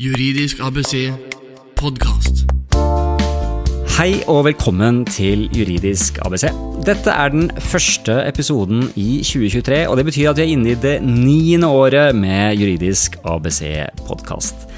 Juridisk ABC podkast. Hei og velkommen til Juridisk ABC. Dette er den første episoden i 2023, og det betyr at vi er inne i det niende året med Juridisk ABC podkast.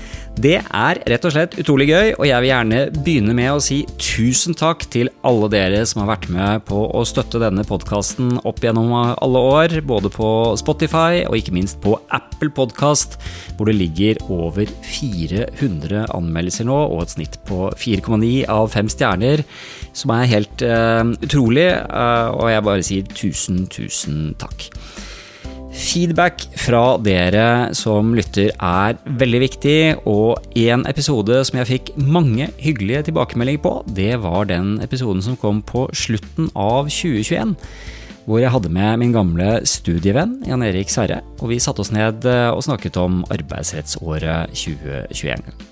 Det er rett og slett utrolig gøy, og jeg vil gjerne begynne med å si tusen takk til alle dere som har vært med på å støtte denne podkasten opp gjennom alle år, både på Spotify og ikke minst på Apple Podkast, hvor det ligger over 400 anmeldelser nå, og et snitt på 4,9 av 5 stjerner, som er helt uh, utrolig, uh, og jeg bare sier tusen, tusen takk. Feedback fra dere som lytter er veldig viktig, og en episode som jeg fikk mange hyggelige tilbakemeldinger på, det var den episoden som kom på slutten av 2021. Hvor jeg hadde med min gamle studievenn Jan Erik Sverre, og vi satte oss ned og snakket om arbeidsrettsåret 2021.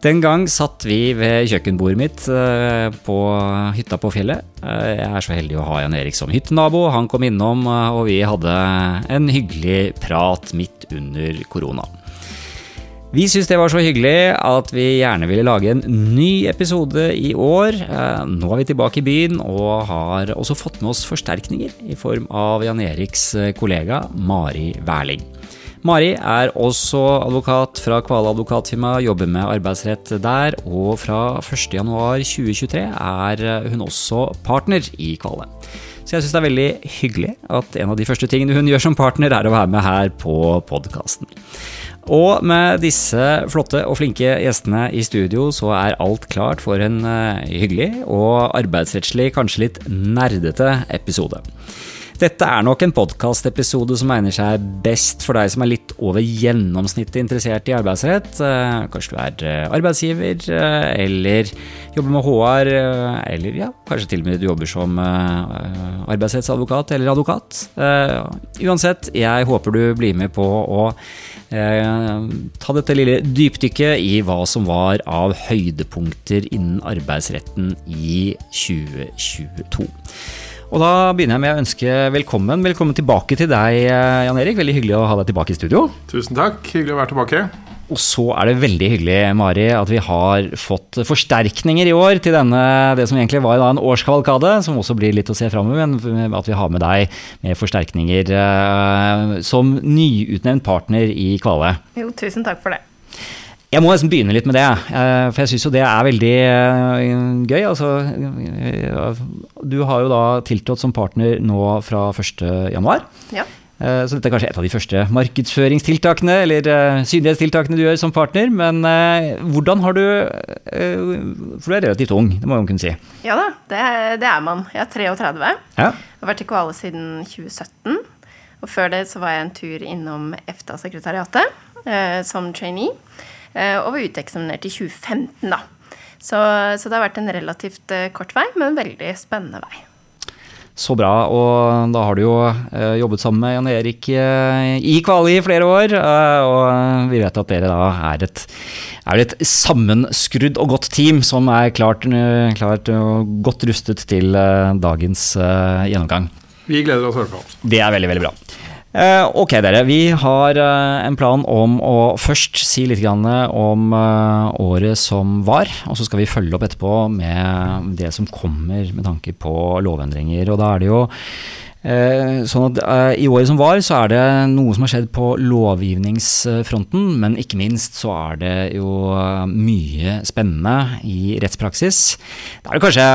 Den gang satt vi ved kjøkkenbordet mitt eh, på hytta på fjellet. Eh, jeg er så heldig å ha Jan Erik som hyttenabo. Han kom innom, eh, og vi hadde en hyggelig prat midt under korona. Vi syntes det var så hyggelig at vi gjerne ville lage en ny episode i år. Nå er vi tilbake i byen og har også fått med oss forsterkninger i form av Jan Eriks kollega Mari Wærling. Mari er også advokat fra Kvale advokatfirma, jobber med arbeidsrett der, og fra 1.1.2023 er hun også partner i Kvale. Så jeg syns det er veldig hyggelig at en av de første tingene hun gjør som partner, er å være med her på podkasten. Og med disse flotte og flinke gjestene i studio, så er alt klart for en eh, hyggelig og arbeidsrettslig kanskje litt nerdete episode. Dette er nok en podkastepisode som egner seg best for deg som er litt over gjennomsnittet interessert i arbeidsrett. Eh, kanskje du er eh, arbeidsgiver, eh, eller jobber med HR, eller ja, kanskje til og med du jobber som arbeidsrettsadvokat eller advokat. Uansett, jeg håper du blir med på å ta dette lille dypdykket i hva som var av høydepunkter innen arbeidsretten i 2022. Og da begynner jeg med å ønske velkommen. Velkommen tilbake til deg, eh, Jan Erik. Veldig hyggelig å ha deg tilbake i studio. Tusen takk. Hyggelig å være tilbake. Og så er det veldig hyggelig, Mari, at vi har fått forsterkninger i år til denne, det som egentlig var en årskavalkade, som også blir litt å se framover, men at vi har med deg med forsterkninger eh, som nyutnevnt partner i Kvale. Jo, tusen takk for det. Jeg må nesten begynne litt med det, eh, for jeg syns jo det er veldig eh, gøy. Altså, eh, du har jo da tiltrådt som partner nå fra 1.1. Ja. Så dette er kanskje et av de første markedsføringstiltakene eller synlighetstiltakene du gjør som partner. Men hvordan har du For du er relativt ung, det må man kunne si? Ja da, det, det er man. Jeg er 33. Ja. Jeg har vært i Koale siden 2017. Og før det så var jeg en tur innom EFTA-sekretariatet som trainee. Eh, og var uteksaminert i 2015, da. Så, så, det har vært en relativt eh, kort vei, men en veldig spennende vei. Så bra. Og da har du jo eh, jobbet sammen med Jan Erik i Kvali i flere år. og vi vet at dere da er et, er et sammenskrudd og godt team som er klart, klart og godt rustet til dagens gjennomgang. Vi gleder oss i hvert fall. Det er veldig, veldig bra. Eh, ok, dere. Vi har eh, en plan om å først si litt om eh, året som var. Og så skal vi følge opp etterpå med det som kommer med tanke på lovendringer. Og da er det jo sånn at eh, I året som var, så er det noe som har skjedd på lovgivningsfronten, men ikke minst så er det jo eh, mye spennende i rettspraksis. Det er kanskje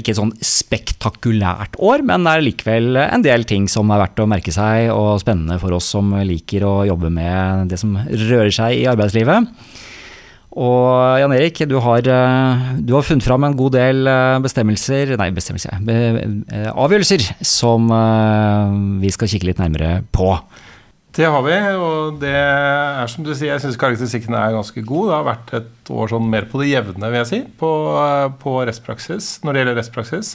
ikke et sånn spektakulært år, men det er likevel en del ting som er verdt å merke seg, og spennende for oss som liker å jobbe med det som rører seg i arbeidslivet. Og Jan Erik, du har, eh, du har, funnet fram en god del eh, bestemmelser, nei, bestemmelser, be, avgjørelser som vi skal kikke litt nærmere på. Det har vi, og det er som du sier, jeg syns karakteristikken er ganske god. Det har vært et år sånn mer på det jevne, vil jeg si, på, på rettspraksis, når det gjelder rettspraksis.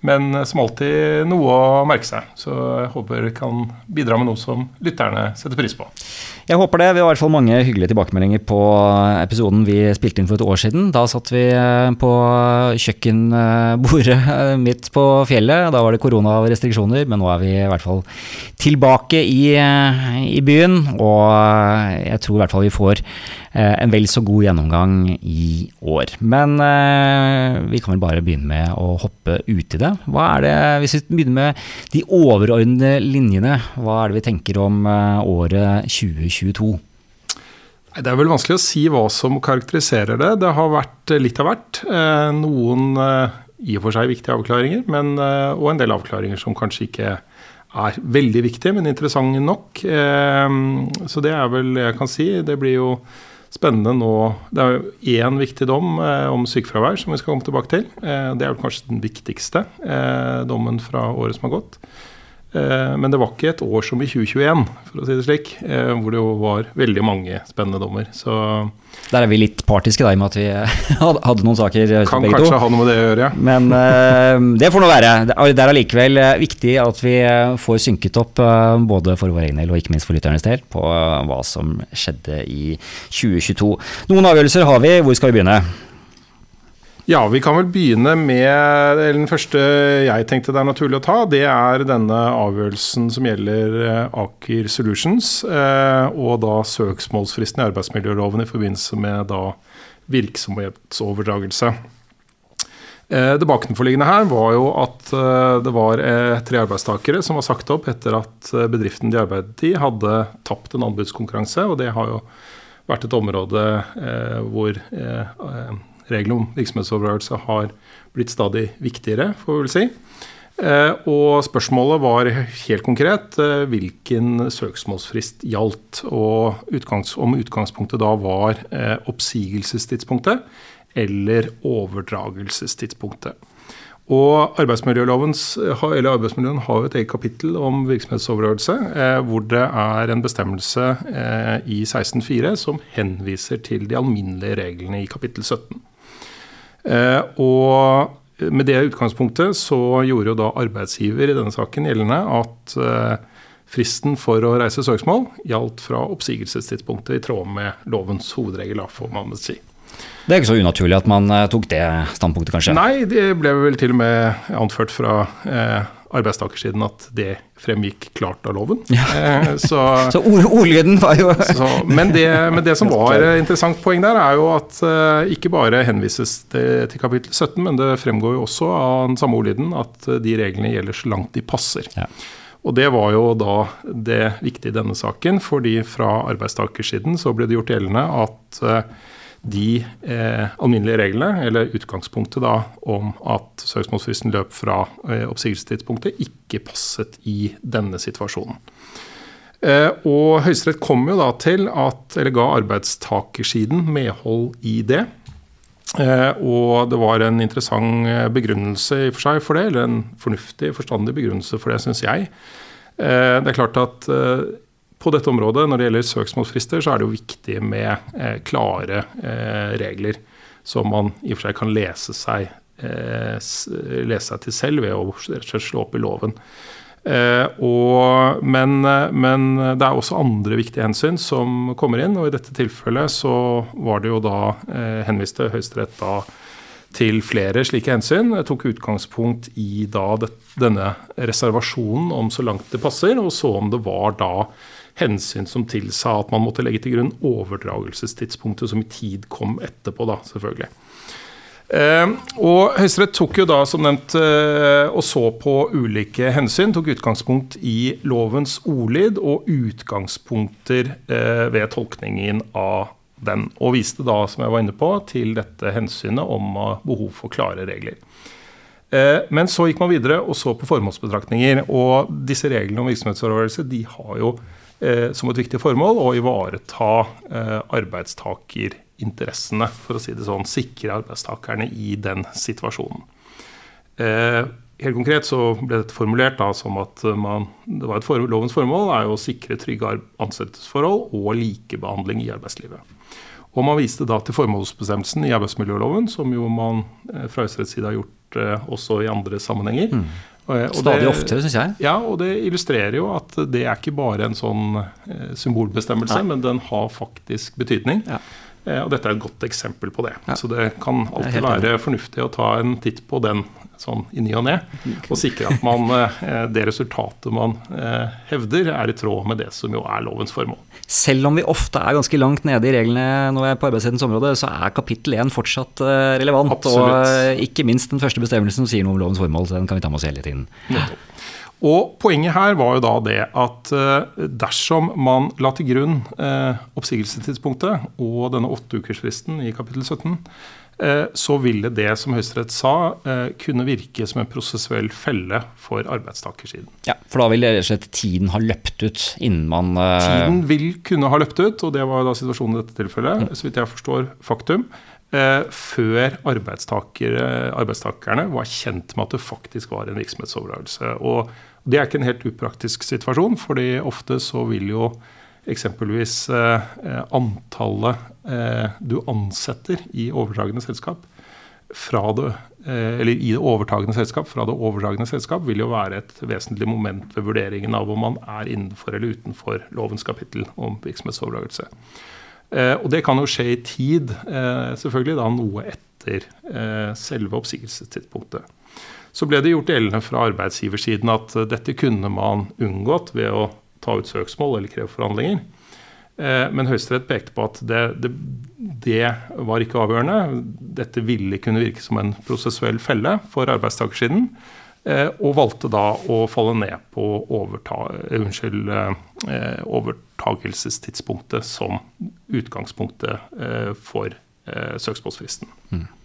Men som alltid noe å merke seg. Så jeg håper det kan bidra med noe som lytterne setter pris på. Jeg håper det. Vi har i hvert fall mange hyggelige tilbakemeldinger på episoden vi spilte inn for et år siden. Da satt vi eh, på kjøkkenbordet eh, midt på fjellet. Da var det koronarestriksjoner, men nå er vi i hvert fall tilbake i, eh, i byen. Og jeg tror i hvert fall vi får en vel så god gjennomgang i år. Men vi kan vel bare begynne med å hoppe ut i det. Hva er det, Hvis vi begynner med de overordnede linjene, hva er det vi tenker om året 2020? 2022? Det er vel vanskelig å si hva som karakteriserer det. Det har vært eh, litt av hvert. Eh, noen eh, i og for seg viktige avklaringer, men, og en del avklaringer som kanskje ikke er veldig viktige, men interessante nok. Så det er vel jeg kan si. Det blir jo spennende nå. Det er jo én viktig dom om sykefravær som vi skal komme tilbake til. Det er vel kanskje den viktigste dommen fra året som har gått. Eh, men det var ikke et år som i 2021, for å si det slik, eh, hvor det jo var veldig mange spennende dommer. Så Der er vi litt partiske, da, i og med at vi hadde noen saker. Eh, kan kanskje ha noe med det å gjøre, ja. Men det får nå være. Det er allikevel viktig at vi får synket opp, både for vår egen del og ikke minst for lytternes del, på hva som skjedde i 2022. Noen avgjørelser har vi. Hvor skal vi begynne? Ja, vi kan vel begynne med Den første jeg tenkte det er naturlig å ta, det er denne avgjørelsen som gjelder eh, Aker Solutions, eh, og da søksmålsfristen i arbeidsmiljøloven i forbindelse med da virksomhetsoverdragelse. Eh, det bakenforliggende her var jo at det var tre arbeidstakere som var sagt opp etter at bedriften de arbeidet i, hadde tapt en anbudskonkurranse. Og det har jo vært et område hvor reglene om virksomhetsoverdragelse har blitt stadig viktigere, får vi vel si. Eh, og spørsmålet var helt konkret eh, hvilken søksmålsfrist gjaldt. Og utgangs, om utgangspunktet da var eh, oppsigelsestidspunktet eller overdragelsestidspunktet. Og arbeidsmiljøloven har jo et eget kapittel om virksomhetsoverdragelse, hvor det er en bestemmelse i 16.4 som henviser til de alminnelige reglene i kapittel 17. Eh, og med det utgangspunktet så gjorde jo da arbeidsgiver i denne saken gjeldende at eh, fristen for å reise søksmål gjaldt fra oppsigelsestidspunktet i tråd med lovens hovedregel, får man si. Det er ikke så unaturlig at man eh, tok det standpunktet, kanskje? Nei, det ble vel til og med anført fra eh, arbeidstakersiden at det fremgikk klart av loven. Ja. Eh, så, så ordlyden var jo så, men, det, men, det, som var interessant poeng der, er jo at uh, ikke bare henvises det til kapittel 17, men det fremgår jo også av den samme ordlyden at de reglene gjelder så langt de passer. Ja. Og Det var jo da det viktige i denne saken, fordi fra arbeidstakersiden så ble det gjort gjeldende at de eh, alminnelige reglene, eller utgangspunktet da om at søksmålsfristen løp fra eh, oppsigelsestidspunktet, ikke passet i denne situasjonen. Eh, og Høyesterett kom jo da til at, eller ga arbeidstakersiden medhold i det. Eh, og det var en interessant eh, begrunnelse i for seg for det, eller en fornuftig, forstandig begrunnelse for det, syns jeg. Eh, det er klart at på dette området, når det gjelder søksmålsfrister, så er det jo viktig med eh, klare eh, regler som man i og for seg kan lese seg, eh, lese seg til selv ved å slå opp i loven. Eh, og, men, men, det er også andre viktige hensyn som kommer inn, og i dette tilfellet så var det jo da eh, henviste Høyesterett da til flere slike hensyn. Jeg tok utgangspunkt i da det, denne reservasjonen om så langt det passer, og så om det var da hensyn som tilsa at man måtte legge til grunn overdragelsestidspunktet som i tid kom etterpå, da, selvfølgelig. Eh, og Høyesterett tok jo da som nevnt eh, og så på ulike hensyn. Tok utgangspunkt i lovens ordlyd og utgangspunkter eh, ved tolkningen av den. Og viste da, som jeg var inne på, til dette hensynet om behov for klare regler. Eh, men så gikk man videre og så på formålsbetraktninger. Og disse reglene om virksomhetsoverdragelse de har jo som et viktig formål å ivareta eh, arbeidstakerinteressene, for å si det sånn. Sikre arbeidstakerne i den situasjonen. Eh, helt konkret så ble dette formulert da, som at man, et for, lovens formål er å sikre trygge ansettelsesforhold og likebehandling i arbeidslivet. Og man viste da til formålsbestemmelsen i arbeidsmiljøloven, som jo man eh, fra Høyesteretts side har gjort eh, også i andre sammenhenger. Mm. Stadig det- oftere, syns jeg. Ja, og det illustrerer jo at det er ikke bare en sånn eh, symbolbestemmelse, Nei. men den har faktisk betydning. Ja. Eh, og dette er et godt eksempel på det. Ja. Så det kan alltid være fornuftig å ta en titt på den sånn i ny og ne, og sikre at man, eh, det resultatet man hevder, er i tråd med det som jo er lovens formål. Selv om vi ofte er ganske langt nede i reglene når vi er på arbeidsrettens område, så er kapittel 1 fortsatt eh, relevant. Absolutt. Og eh, ikke minst den første bestemmelsen som sier noe om lovens formål. så Den kan vi ta med oss hele tiden. Og Poenget her var jo da det at eh, dersom man la til grunn oppsigelsestidspunktet og denne åtteukersfristen i kapittel 17, eh, så ville det, som Høyesterett sa, eh, kunne virke som en prosessuell felle for arbeidstakersiden. Ja, For da vil rett og slett tiden ha løpt ut innen man eh, Tiden vil kunne ha løpt ut, og det var da situasjonen i dette tilfellet, så vidt jeg forstår faktum, eh, før arbeidstakerne var kjent med at det faktisk var en virksomhetsoverdragelse. Og det er ikke en helt upraktisk situasjon, fordi ofte så vil jo eksempelvis eh, eh, antallet eh, du ansetter i overdragende selskap fra det, eh, eller i det overtagende selskap fra det overdragende selskap vil jo være et vesentlig moment ved vurderingen av om man er innenfor eller utenfor lovens kapittel om virksomhetsoverdragelse. Eh, og det kan jo skje i tid, eh, selvfølgelig da noe etter eh, selve oppsigelsestidspunktet. Så ble det gjort gjeldende fra arbeidsgiversiden at eh, dette kunne man unngått ved å ta ut søksmål eller kreve forhandlinger. Eh, Men Høyesterett pekte på at det, det, det var ikke avgjørende. Dette ville kunne virke som en prosessuell felle for arbeidstakersiden. eh, Og valgte da å falle ned på overta, eh, unnskyld, overtakelsestidspunktet som utgangspunktet for søksmålsfristen. søksmålsfristen.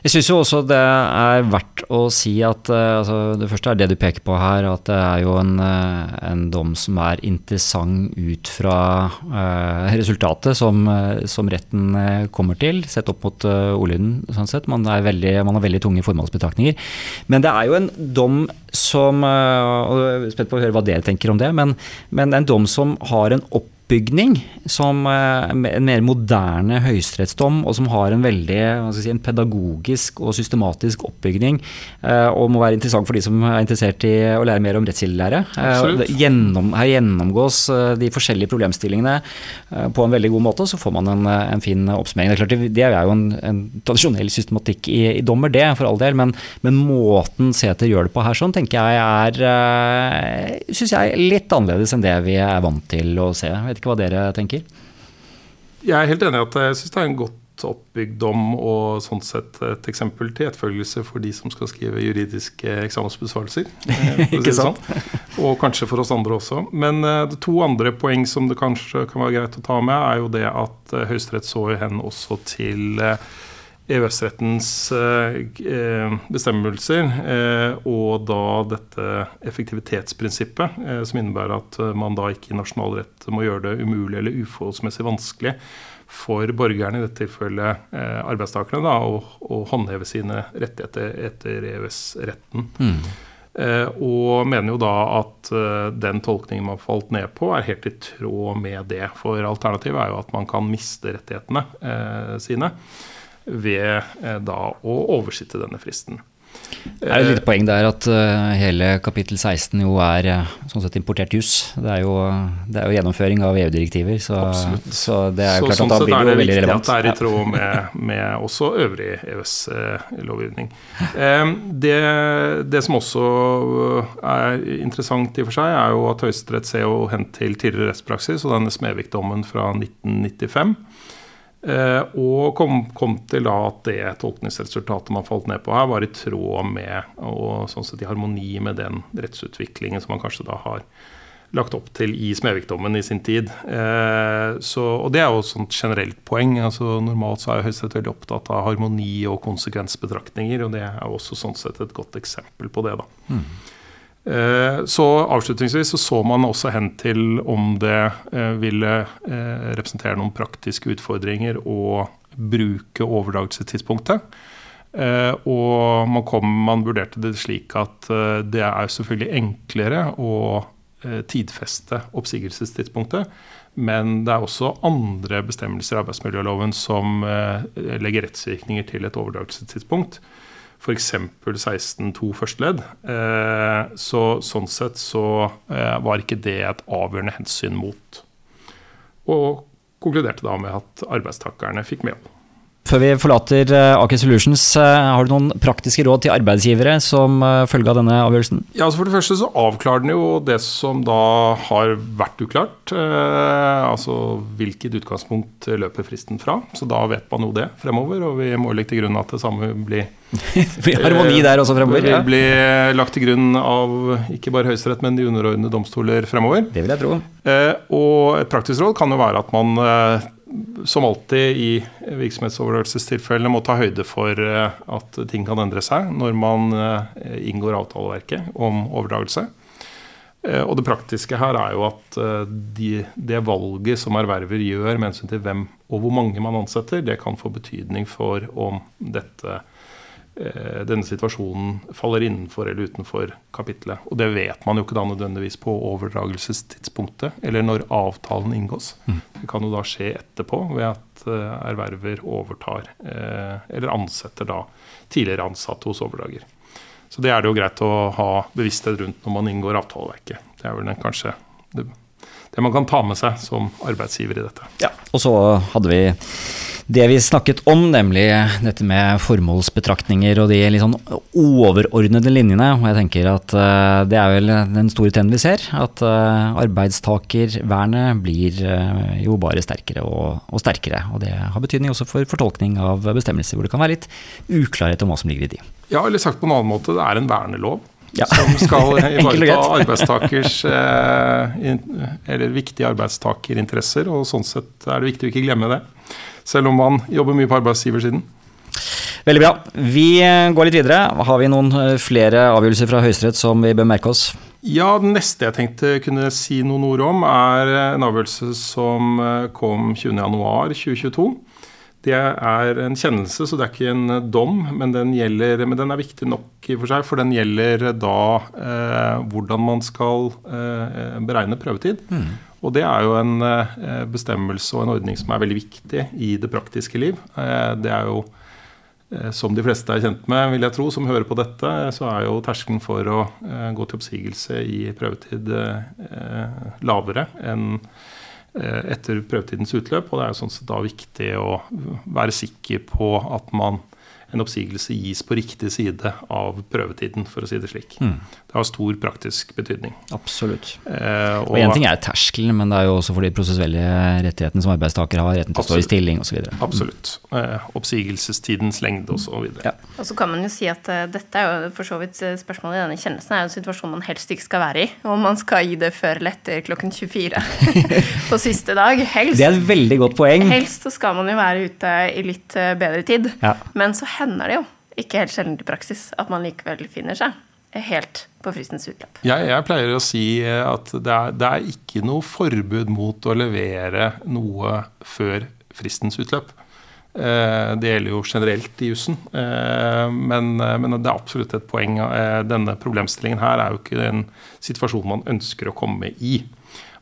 Jeg syns jo også det er verdt å si at eh, altså, det første er det du peker på her, at det er jo en, eh, en dom som er interessant ut fra uh, resultatet som, som retten kommer til, sett opp mot uh, ordlyden. Sånn sett. Man, veldig, man har veldig tunge formålsbetraktninger. Men det er jo en dom som uh, og Jeg er spent på å høre hva dere tenker om det, men, men en dom som har en opp oppbygning som eh, en mer moderne høyesterettsdom, og som har en veldig hva skal si, en pedagogisk og systematisk oppbygning, eh, og må være interessant for de som er interessert i å lære mer om rettskildelære. Eh, Gjennom, her gjennomgås de forskjellige problemstillingene på en veldig god måte, så får man en, en fin oppsummering. Det er klart, det- er jo en, en tradisjonell systematikk i, i dommer, det, for all del, men, men måten Sæther gjør det på her, sånn, tenker jeg er synes jeg, litt annerledes enn det vi er vant til å se. Jeg vet ikke hva dere tenker? Jeg er helt enig i at jeg syns det er en godt oppbygd dom og sånn sett et eksempel til etterfølgelse for de som skal skrive juridiske eksamensbesvarelser. eh, Ikke sånn. Og kanskje for oss andre også. Men eh, det to andre poeng som det kanskje kan være greit å ta med, er jo det at uh, Høyesterett så hen også til eh, EØS-rettens eh, eh, bestemmelser, eh, og da dette effektivitetsprinsippet, som innebærer at man da ikke i nasjonal rett må gjøre det umulig eller uforholdsmessig vanskelig for borgerne, i dette tilfellet arbeidstakerne, da, å, å håndheve sine rettigheter etter EØS-retten. Mm. og mener jo da at den tolkningen man falt ned på, er helt i tråd med det. For alternativet er jo at man kan miste rettighetene eh, sine ved eh, da å oversitte denne fristen. Det er et lite poeng der at eh, hele kapittel 16 jo er eh, sånn sett importert juss. Det, er jo- det er jo gjennomføring av EU-direktiver, så, så det er jo Så klart sånn at da sett blir er det det jo veldig viktig relevant. at det er i tråd med, med også øvrig EØS-lovgivning. Det, det som også er interessant i og for seg, er jo at Høyesterett ser jo hen til tidligere rettspraksis og denne Smevik-dommen fra 1995. Eh, og kom, kom til da at det tolkningsresultatet man falt ned på her, var i tråd med og sånn sett i harmoni med den rettsutviklingen som man kanskje da har lagt opp til i Smevik-dommen i sin tid. Eh, så, og det er jo et generelt poeng. altså Normalt så er Høyesterett veldig opptatt av harmoni og konsekvensbetraktninger, og det er jo også sånn sett et godt eksempel på det. da. Eh, Så avslutningsvis så, så man også hen til om det eh, ville eh, representere noen praktiske utfordringer å bruke overdragelsestidspunktet. Eh, og man, kom, man vurderte det slik at eh, det er selvfølgelig enklere å eh, tidfeste oppsigelsestidspunktet. Men det er også andre bestemmelser i arbeidsmiljøloven som eh, legger rettsvirkninger til et overdragelsestidspunkt. f.eks. 16.2 første ledd. Eh, så sånn sett så eh, var ikke det et avgjørende hensyn mot. Og konkluderte da med at arbeidstakerne fikk medhold. Før vi forlater eh, Aker Solutions, eh, har du noen praktiske råd til arbeidsgivere som eh, følge av denne avgjørelsen? Ja, altså For det første så avklarer den jo det som da har vært uklart. Altså hvilket utgangspunkt løper fristen fra. Så da vet man jo det fremover. Og vi må legge til grunn at det samme blir Harmoni der også fremover? Ja. Blir lagt til grunn av ikke bare Høyesterett, men de underordnede domstoler fremover. Det vil jeg tro. Eh, og et praktisk råd kan jo være at man som alltid i virksomhetsoverdragelsestilfellene må ta høyde for eh, at ting kan endre seg når man eh, inngår avtaleverket om overdragelse. Eh, og det praktiske her er jo at de, det valget som erverver gjør med hensyn til hvem og hvor mange man ansetter, det kan få betydning for om dette denne situasjonen faller innenfor eller utenfor kapitlet. Og det vet man jo ikke da nødvendigvis på overdragelsestidspunktet, eller når avtalen inngås. Det kan jo da skje etterpå ved at eh, erverver overtar, eh, eller ansetter da tidligere ansatte hos overdrager. Så det er det jo greit å ha bevissthet rundt når man inngår avtaleverket. Det er vel den, kanskje det, det man kan ta med seg som arbeidsgiver i dette. Ja. Og så hadde vi det vi snakket om, nemlig dette med formålsbetraktninger og de litt sånn overordnede linjene. Og jeg tenker at eh, det er vel den store trenden vi ser. At eh, arbeidstakervernet blir eh, jo bare sterkere og, og sterkere. Og det har betydning også for fortolkning av bestemmelser hvor det kan være litt uklarhet om hva som ligger i de. Ja, eller sagt på en annen måte, det er en vernelov. Ja. Som skal ivareta arbeidstakers eh, eller viktige arbeidstakerinteresser. Og sånn sett er det viktig å ikke glemme det. Selv om man jobber mye på arbeidsgiversiden. Veldig bra. Vi eh, går litt videre. Har vi noen eh, flere avgjørelser fra Høyesterett som vi bør merke oss? Ja, Den neste jeg tenkte kunne si noen ord om, er en avgjørelse som kom 20.1.2022. Det er en kjennelse, så det er ikke en dom, men den, gjelder, men den er viktig nok i og for seg. For den gjelder da eh, hvordan man skal eh, beregne prøvetid. Og det er jo en eh, bestemmelse og en ordning som er veldig viktig i det praktiske liv. Eh, det er jo Eh, Som de fleste er kjent med, vil jeg tro, som hører på dette, så er jo terskelen for å eh, gå til oppsigelse i prøvetid eh, lavere enn eh, etter prøvetidens utløp. Og det er jo sånn da viktig å være sikker på at man, en oppsigelse gis på riktig side av prøvetiden, for å si det slik. Det har stor praktisk betydning. Absolutt. Eh, Og én ting er terskelen, men det er jo også for de prosessuelle rettighetene som arbeidstaker har, retten til å stå i stilling osv. Absolutt. Eh, oppsigelsestidens lengde osv. Ja. Og så kan man jo si at uh, dette er jo for så vidt eh, spørsmålet i denne kjennelsen er jo en situasjon man helst ikke skal være i. Om man skal gi det før eller etter klokken 24 på siste dag. Helst. Det er et veldig godt poeng. Helst så skal man jo være ute i litt eh, bedre tid. Ja. Men så hender det jo, ikke helt sjelden i praksis, at man likevel finner seg helt på fristens utløp. Jeg, jeg pleier å si eh, at det er, det er ikke noe forbud mot å levere noe før fristens utløp. Eh, Det gjelder jo generelt i jussen, eh, men, men det er absolutt et poeng. Denne problemstillingen her er jo ikke en situasjon man ønsker å komme i.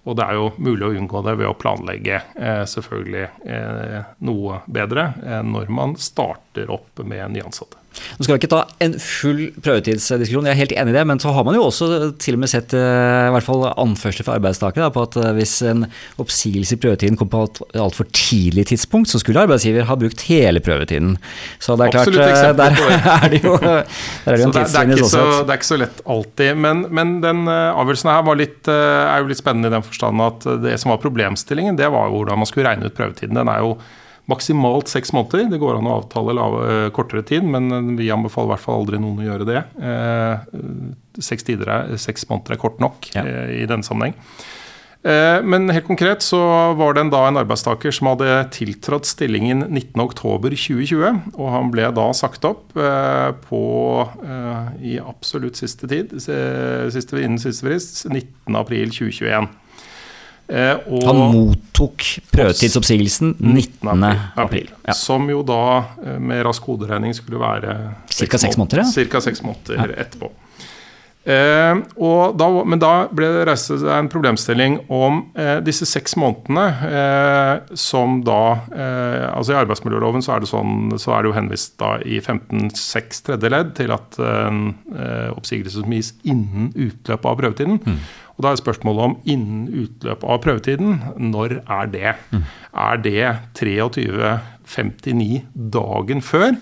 Og det er jo mulig å unngå det ved å planlegge eh, selvfølgelig eh, noe bedre når man starter opp med nyansatte. Nå skal vi ikke ta en full prøvetidsdiskusjon, jeg er helt enig i det, men så har man jo også til og med sett eh, i hvert fall anførsler fra arbeidstakere på at eh, hvis en oppsigelse i prøvetiden kom på et altfor tidlig tidspunkt, så skulle arbeidsgiver ha brukt hele prøvetiden. Så det er klart, eh, der er det jo, der er det jo en tidslinje sånn sett. det er ikke så lett alltid. Men, men den avgjørelsen her var litt, er jo litt spennende i den forstand at det som var problemstillingen, det var jo hvordan man skulle regne ut prøvetiden. Den er jo maksimalt seks måneder. Det går an å avtale lave, eh, kortere tid, men eh, vi anbefaler i hvert fall aldri noen å gjøre det. Eh, Seks, er, seks måneder er kort nok Ja. i denne sammenheng. Men helt konkret så var det en, da en arbeidstaker som hadde tiltrådt stillingen 19.10.2020. Og han ble da sagt opp på, i absolutt siste tid, siste, innen siste frist, 19.4.2021. Eh, og- Han mottok prøvetidsoppsigelsen 19. april. Ja. Som jo da eh, med rask hoderegning skulle være Cirka seks måneder. Cirka seks måneder etterpå. Eh, da, men da ble det reist en problemstilling om eh, disse seks månedene eh, som da eh, Altså I arbeidsmiljøloven så er det sånn, så er det jo henvist da i 15-6 tredje ledd til at en eh, oppsigelse som gis innen utløp av prøvetiden. Mm. Og da er spørsmålet om innen utløp av prøvetiden, når er det? Mm. Er det 23.59 dagen før?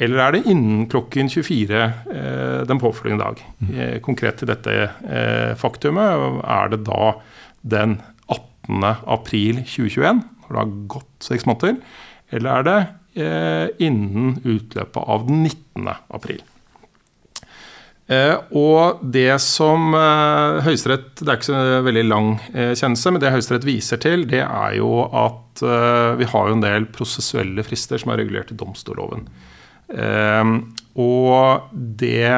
Eller er det innen klokken 24 eh, den påfølgende dag? Eh, konkret til dette eh, faktumet er det da den 18. april 2021, når det har gått seks måneder, eller er det eh, innen utløpet av den 19. april? Eh, og det som eh, Høyesterett Det er ikke så veldig lang eh, kjennelse, men det Høyesterett viser til, det er jo at vi har jo en del prosessuelle frister som er regulert i domstolloven. Og det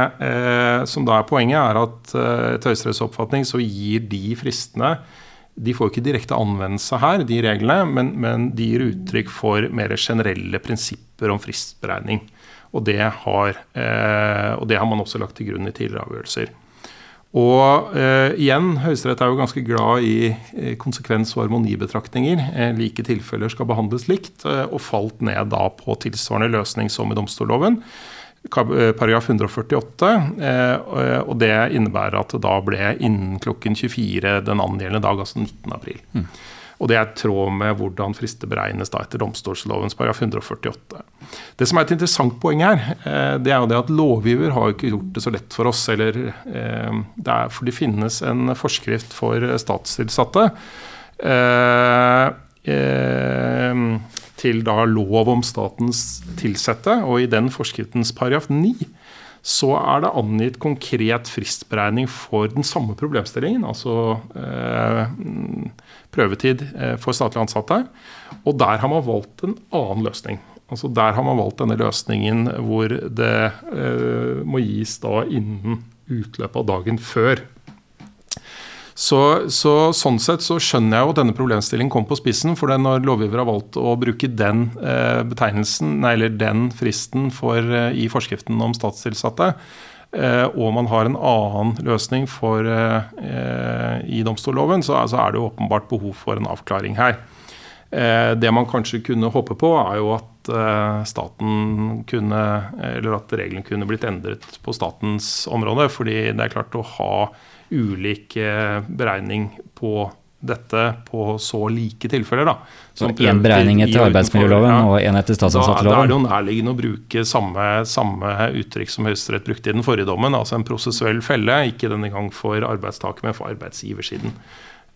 som da er poenget, er at etter Høyesteretts oppfatning så gir de fristene De får ikke direkte anvendelse her, de reglene, men, men de gir uttrykk for mer generelle prinsipper om fristberegning. Og det, har, eh, og det har man også lagt til grunn i tidligere avgjørelser. Og eh, igjen, Høyesterett er jo ganske glad i eh, konsekvens- og harmonibetraktninger. Eh, like tilfeller skal behandles likt, eh, og falt ned da på tilsvarende løsning som i domstolloven. Eh, Paragraf 148, eh, og det innebærer at det da ble innen klokken 24 den angjeldende dag, altså 19. april. Og det er i tråd med hvordan frister beregnes da etter domstolslovens paragraf 148. Det som er et interessant poeng her, eh, det er jo det at lovgiver har ikke gjort det så lett for oss. eller eh, det er, For det finnes en forskrift for statstilsatte eh, til da lov om statens tilsatte, og i den forskriftens paragraf 9 så er det angitt konkret fristberegning for den samme problemstillingen, altså eh, prøvetid eh, for statlig ansatte. Og der har man valgt en annen løsning. Altså Der har man valgt denne løsningen hvor det eh, må gis da innen utløpet av dagen før. Så, så, Sånn sett så skjønner jeg jo at denne problemstillingen kom på spissen. For når lovgiver har valgt å bruke den eh, betegnelsen, nei, eller den fristen for, eh, i forskriften om statstilsatte, og man har en annen løsning for, eh, i domstolloven, så, altså er det åpenbart behov for en avklaring her. Eh, det man kanskje kunne håpe på, er jo at eh, staten kunne, eller at reglene kunne blitt endret på statens område. fordi det er klart å ha ulik eh, beregning på dette på så like tilfeller. da. Som Én beregning etter arbeidsmiljøloven ja. og én etter Da, da er det jo nærliggende å bruke samme, samme uttrykk som Høyesterett brukte i den forrige dommen, altså en prosessuell felle, ikke denne gang for arbeidstaker, men for arbeidsgiversiden.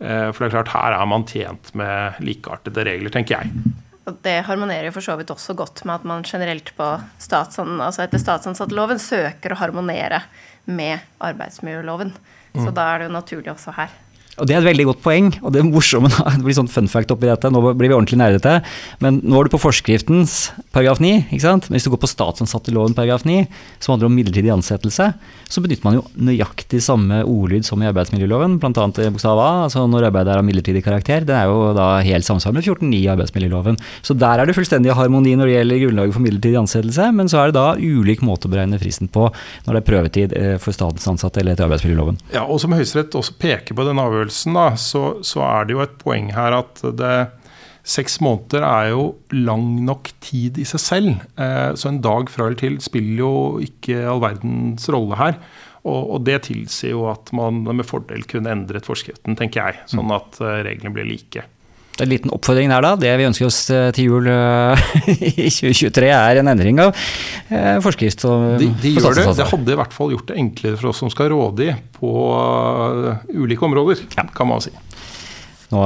Eh, For det er klart, her er man tjent med likeartede regler, tenker jeg. Og det harmonerer jo for så vidt også godt med at man generelt på statsan, altså etter statsansatteloven søker å harmonere med arbeidsmiljøloven. Så da er det jo naturlig også her. Og Det er et veldig godt poeng. og Det er morsomme det blir sånn fun fact oppi dette. Nå blir vi ordentlig nerdete. Men nå er du på forskriftens paragraf 9. ikke sant? Men hvis du går på statsansatteloven paragraf 9, som handler om midlertidig ansettelse, så benytter man jo nøyaktig samme ordlyd som i arbeidsmiljøloven, bl.a. bokstav A. altså Når arbeidet er av midlertidig karakter. Det er jo da helt samsvar med 14.9 i arbeidsmiljøloven. Så der er det fullstendig harmoni når det gjelder grunnlaget for midlertidig ansettelse, men så er det da ulik måte å beregne fristen på når det er prøvetid eh, for statens ansatte eller etter arbeidsmiljøloven. Ja, og Som Høyesterett også peker på den denne avgjørelsen, da, så, så er det jo et poeng her at det, seks måneder er jo lang nok tid i seg selv. Eh, så en dag fra eller til spiller jo ikke all verdens rolle her. Og, og det tilsier jo at man med fordel kunne endret forskriften, tenker jeg. Sånn at eh, reglene blir like. Det er En liten oppfordring der, da. Det vi ønsker oss eh, til jul eh, i 2023, er en endring av eh, forskrift. De, de gjør det. Det hadde i hvert fall gjort det enklere for oss som skal råde i på ulike områder, kan man si. Nå,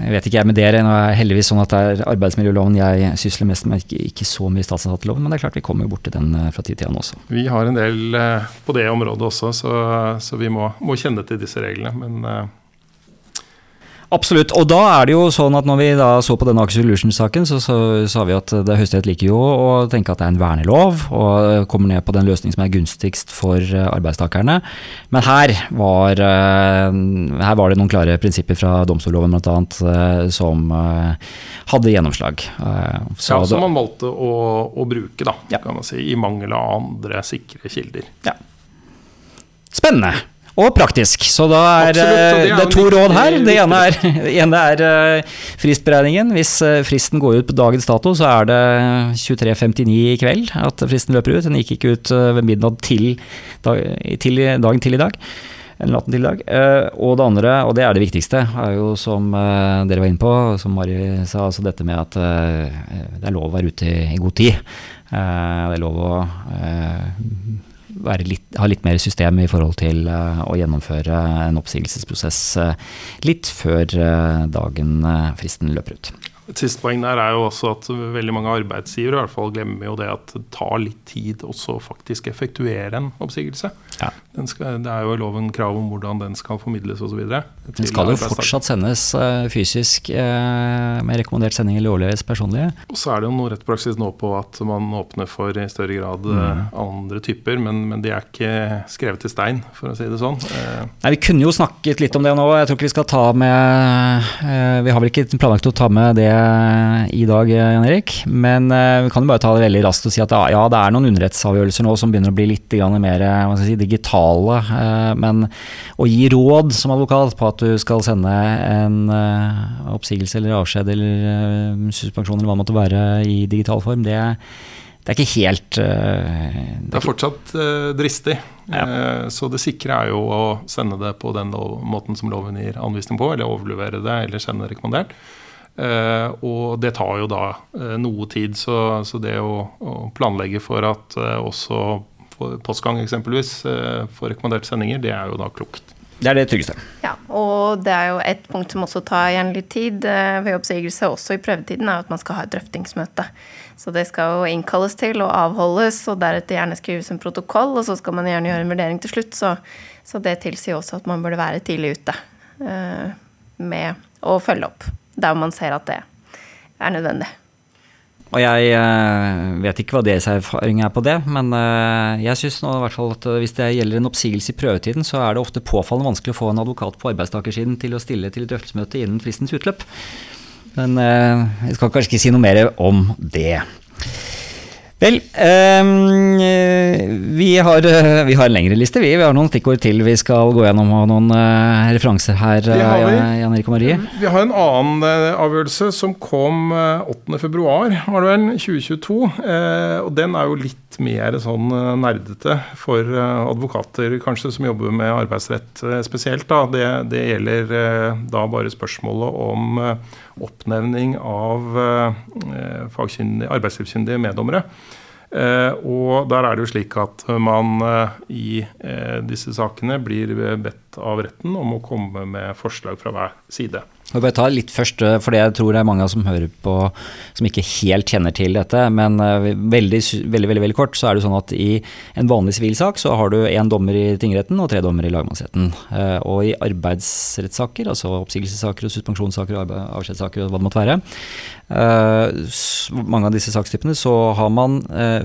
jeg vet ikke jeg med dere, nå er heldigvis sånn at det er arbeidsmiljøloven jeg sysler mest med, ikke, ikke så mye statsansatteloven, men det er klart vi kommer jo borti den fra tid til annen også. Vi har en del på det området også, så, så vi må, må kjenne til disse reglene. Men Absolutt. Og da er det jo sånn at når vi da så på denne Aker Solutions-saken, så sa vi at det Høyesterett liker jo å tenke at det er en vernelov, og kommer ned på den løsningen som er gunstigst for eh, arbeidstakerne. Men her var, eh, her var det noen klare prinsipper fra domstolloven bl.a. som eh, hadde gjennomslag. Eh, Så ja, som man valgte å, å bruke, da, Ja. kan man si, i mangel av andre sikre kilder. Ja. Spennende. Og praktisk. Så da er Absolutt, det er eh, det er to råd her. Det ene er, det ene er eh, fristberegningen. Hvis eh, fristen går ut på dagens dato, så er det 23.59 i kveld at fristen løper ut. Den gikk ikke ut eh, ved midnatt til, dag, til dagen til i dag. Eller natten til i dag. Eh, Og det andre, og det er det viktigste, er jo som eh, dere var inne på, som Mari sa, altså dette med at eh, det er lov å være ute i, god tid. Eh, Det er lov å eh, litt, ha litt mer system i forhold til eh, å gjennomføre en oppsigelsesprosess eh, litt før eh, dagen fristen løper ut. Et siste poeng der er jo også at veldig mange arbeidsgivere i hvert fall glemmer jo det at det tar litt tid også faktisk effektuere en oppsigelse. Ja. Den skal, det er jo i loven krav om hvordan den skal formidles osv. Den skal jo fortsatt sendes eh, fysisk eh, med rekommendert sending eller overleves personlig. Og så er det jo noe rettspraksis nå på at man åpner for i større grad mm. andre typer, men, men de er ikke skrevet i stein, for å si det sånn. Eh, Nei, Vi kunne jo snakket litt om det nå. Jeg tror ikke vi skal ta med eh, Vi har vel ikke planlagt å ta med det i dag, eh, Jan Erik. Men eh, vi kan jo bare ta det veldig raskt og si at ja, det er noen underrettsavgjørelser nå som begynner å bli litt mer eh, si, digitale. eh, Men å gi råd som advokat på at du skal sende en eh, oppsigelse eller avskjed eller eh, suspensjon eller hva det måtte være i digital form, det, det er ikke helt uh, Det er fortsatt uh, dristig. Ja. Eh, så det sikre er jo å sende det på den lov, måten som loven gir anvisning på, eller overlevere det eller sende det rekommendert. Eh, og det tar jo da eh, noe tid, så, så det å, å planlegge for at eh, også for postgang eksempelvis for rekommenderte sendinger, det er jo da klokt. Det er det tryggeste. Ja, og det er jo et punkt som også tar gjerne litt tid ved oppsigelse, også i prøvetiden, er at man skal ha et drøftingsmøte. Så det skal jo innkalles til og avholdes, og deretter gjerne skrives en protokoll, og så skal man gjerne gjøre en vurdering til slutt. Så, så det tilsier også at man burde være tidlig ute eh, med å følge opp der man ser at det er nødvendig. Og jeg eh, vet ikke hva deres erfaring er på det, men eh, jeg syns nå i hvert fall at eh, hvis det gjelder en oppsigelse i prøvetiden, så er det ofte påfallende vanskelig å få en advokat på arbeidstakersiden til å stille til et drøftelsesmøte innen fristens utløp. Men jeg skal kanskje ikke si noe mer om det. Vel, eh, vi, har, eh, vi har en lengre liste, vi. Vi har noen stikkord til vi skal gå gjennom, og noen uh, referanser her, Det har vi. Jan Erik og Marie. Vi har en annen uh, avgjørelse som kom uh, 8. februar, var det vel, 2022. Eh, og den er jo litt mer sånn nerdete for advokater kanskje som jobber med arbeidsrett spesielt. Da. Det, det gjelder da bare spørsmålet om oppnevning av eh, arbeidslivskyndige meddommere. Eh, og der er det jo slik at man eh, i disse sakene blir bedt av retten om å komme med forslag fra hver side. Jeg vil bare ta litt først, eh, for jeg tror det er mange som hører på som ikke helt kjenner til dette. Men eh, veldig, veldig, veldig, veldig kort så er det sånn at i en vanlig sivilsak så har du én dommer i tingretten og tre dommere i lagmannsretten. Eh, Og i arbeidsrettssaker, altså oppsigelsessaker og suspensjonssaker og avskjedssaker og hva det måtte være, mange av disse sakstypene så har man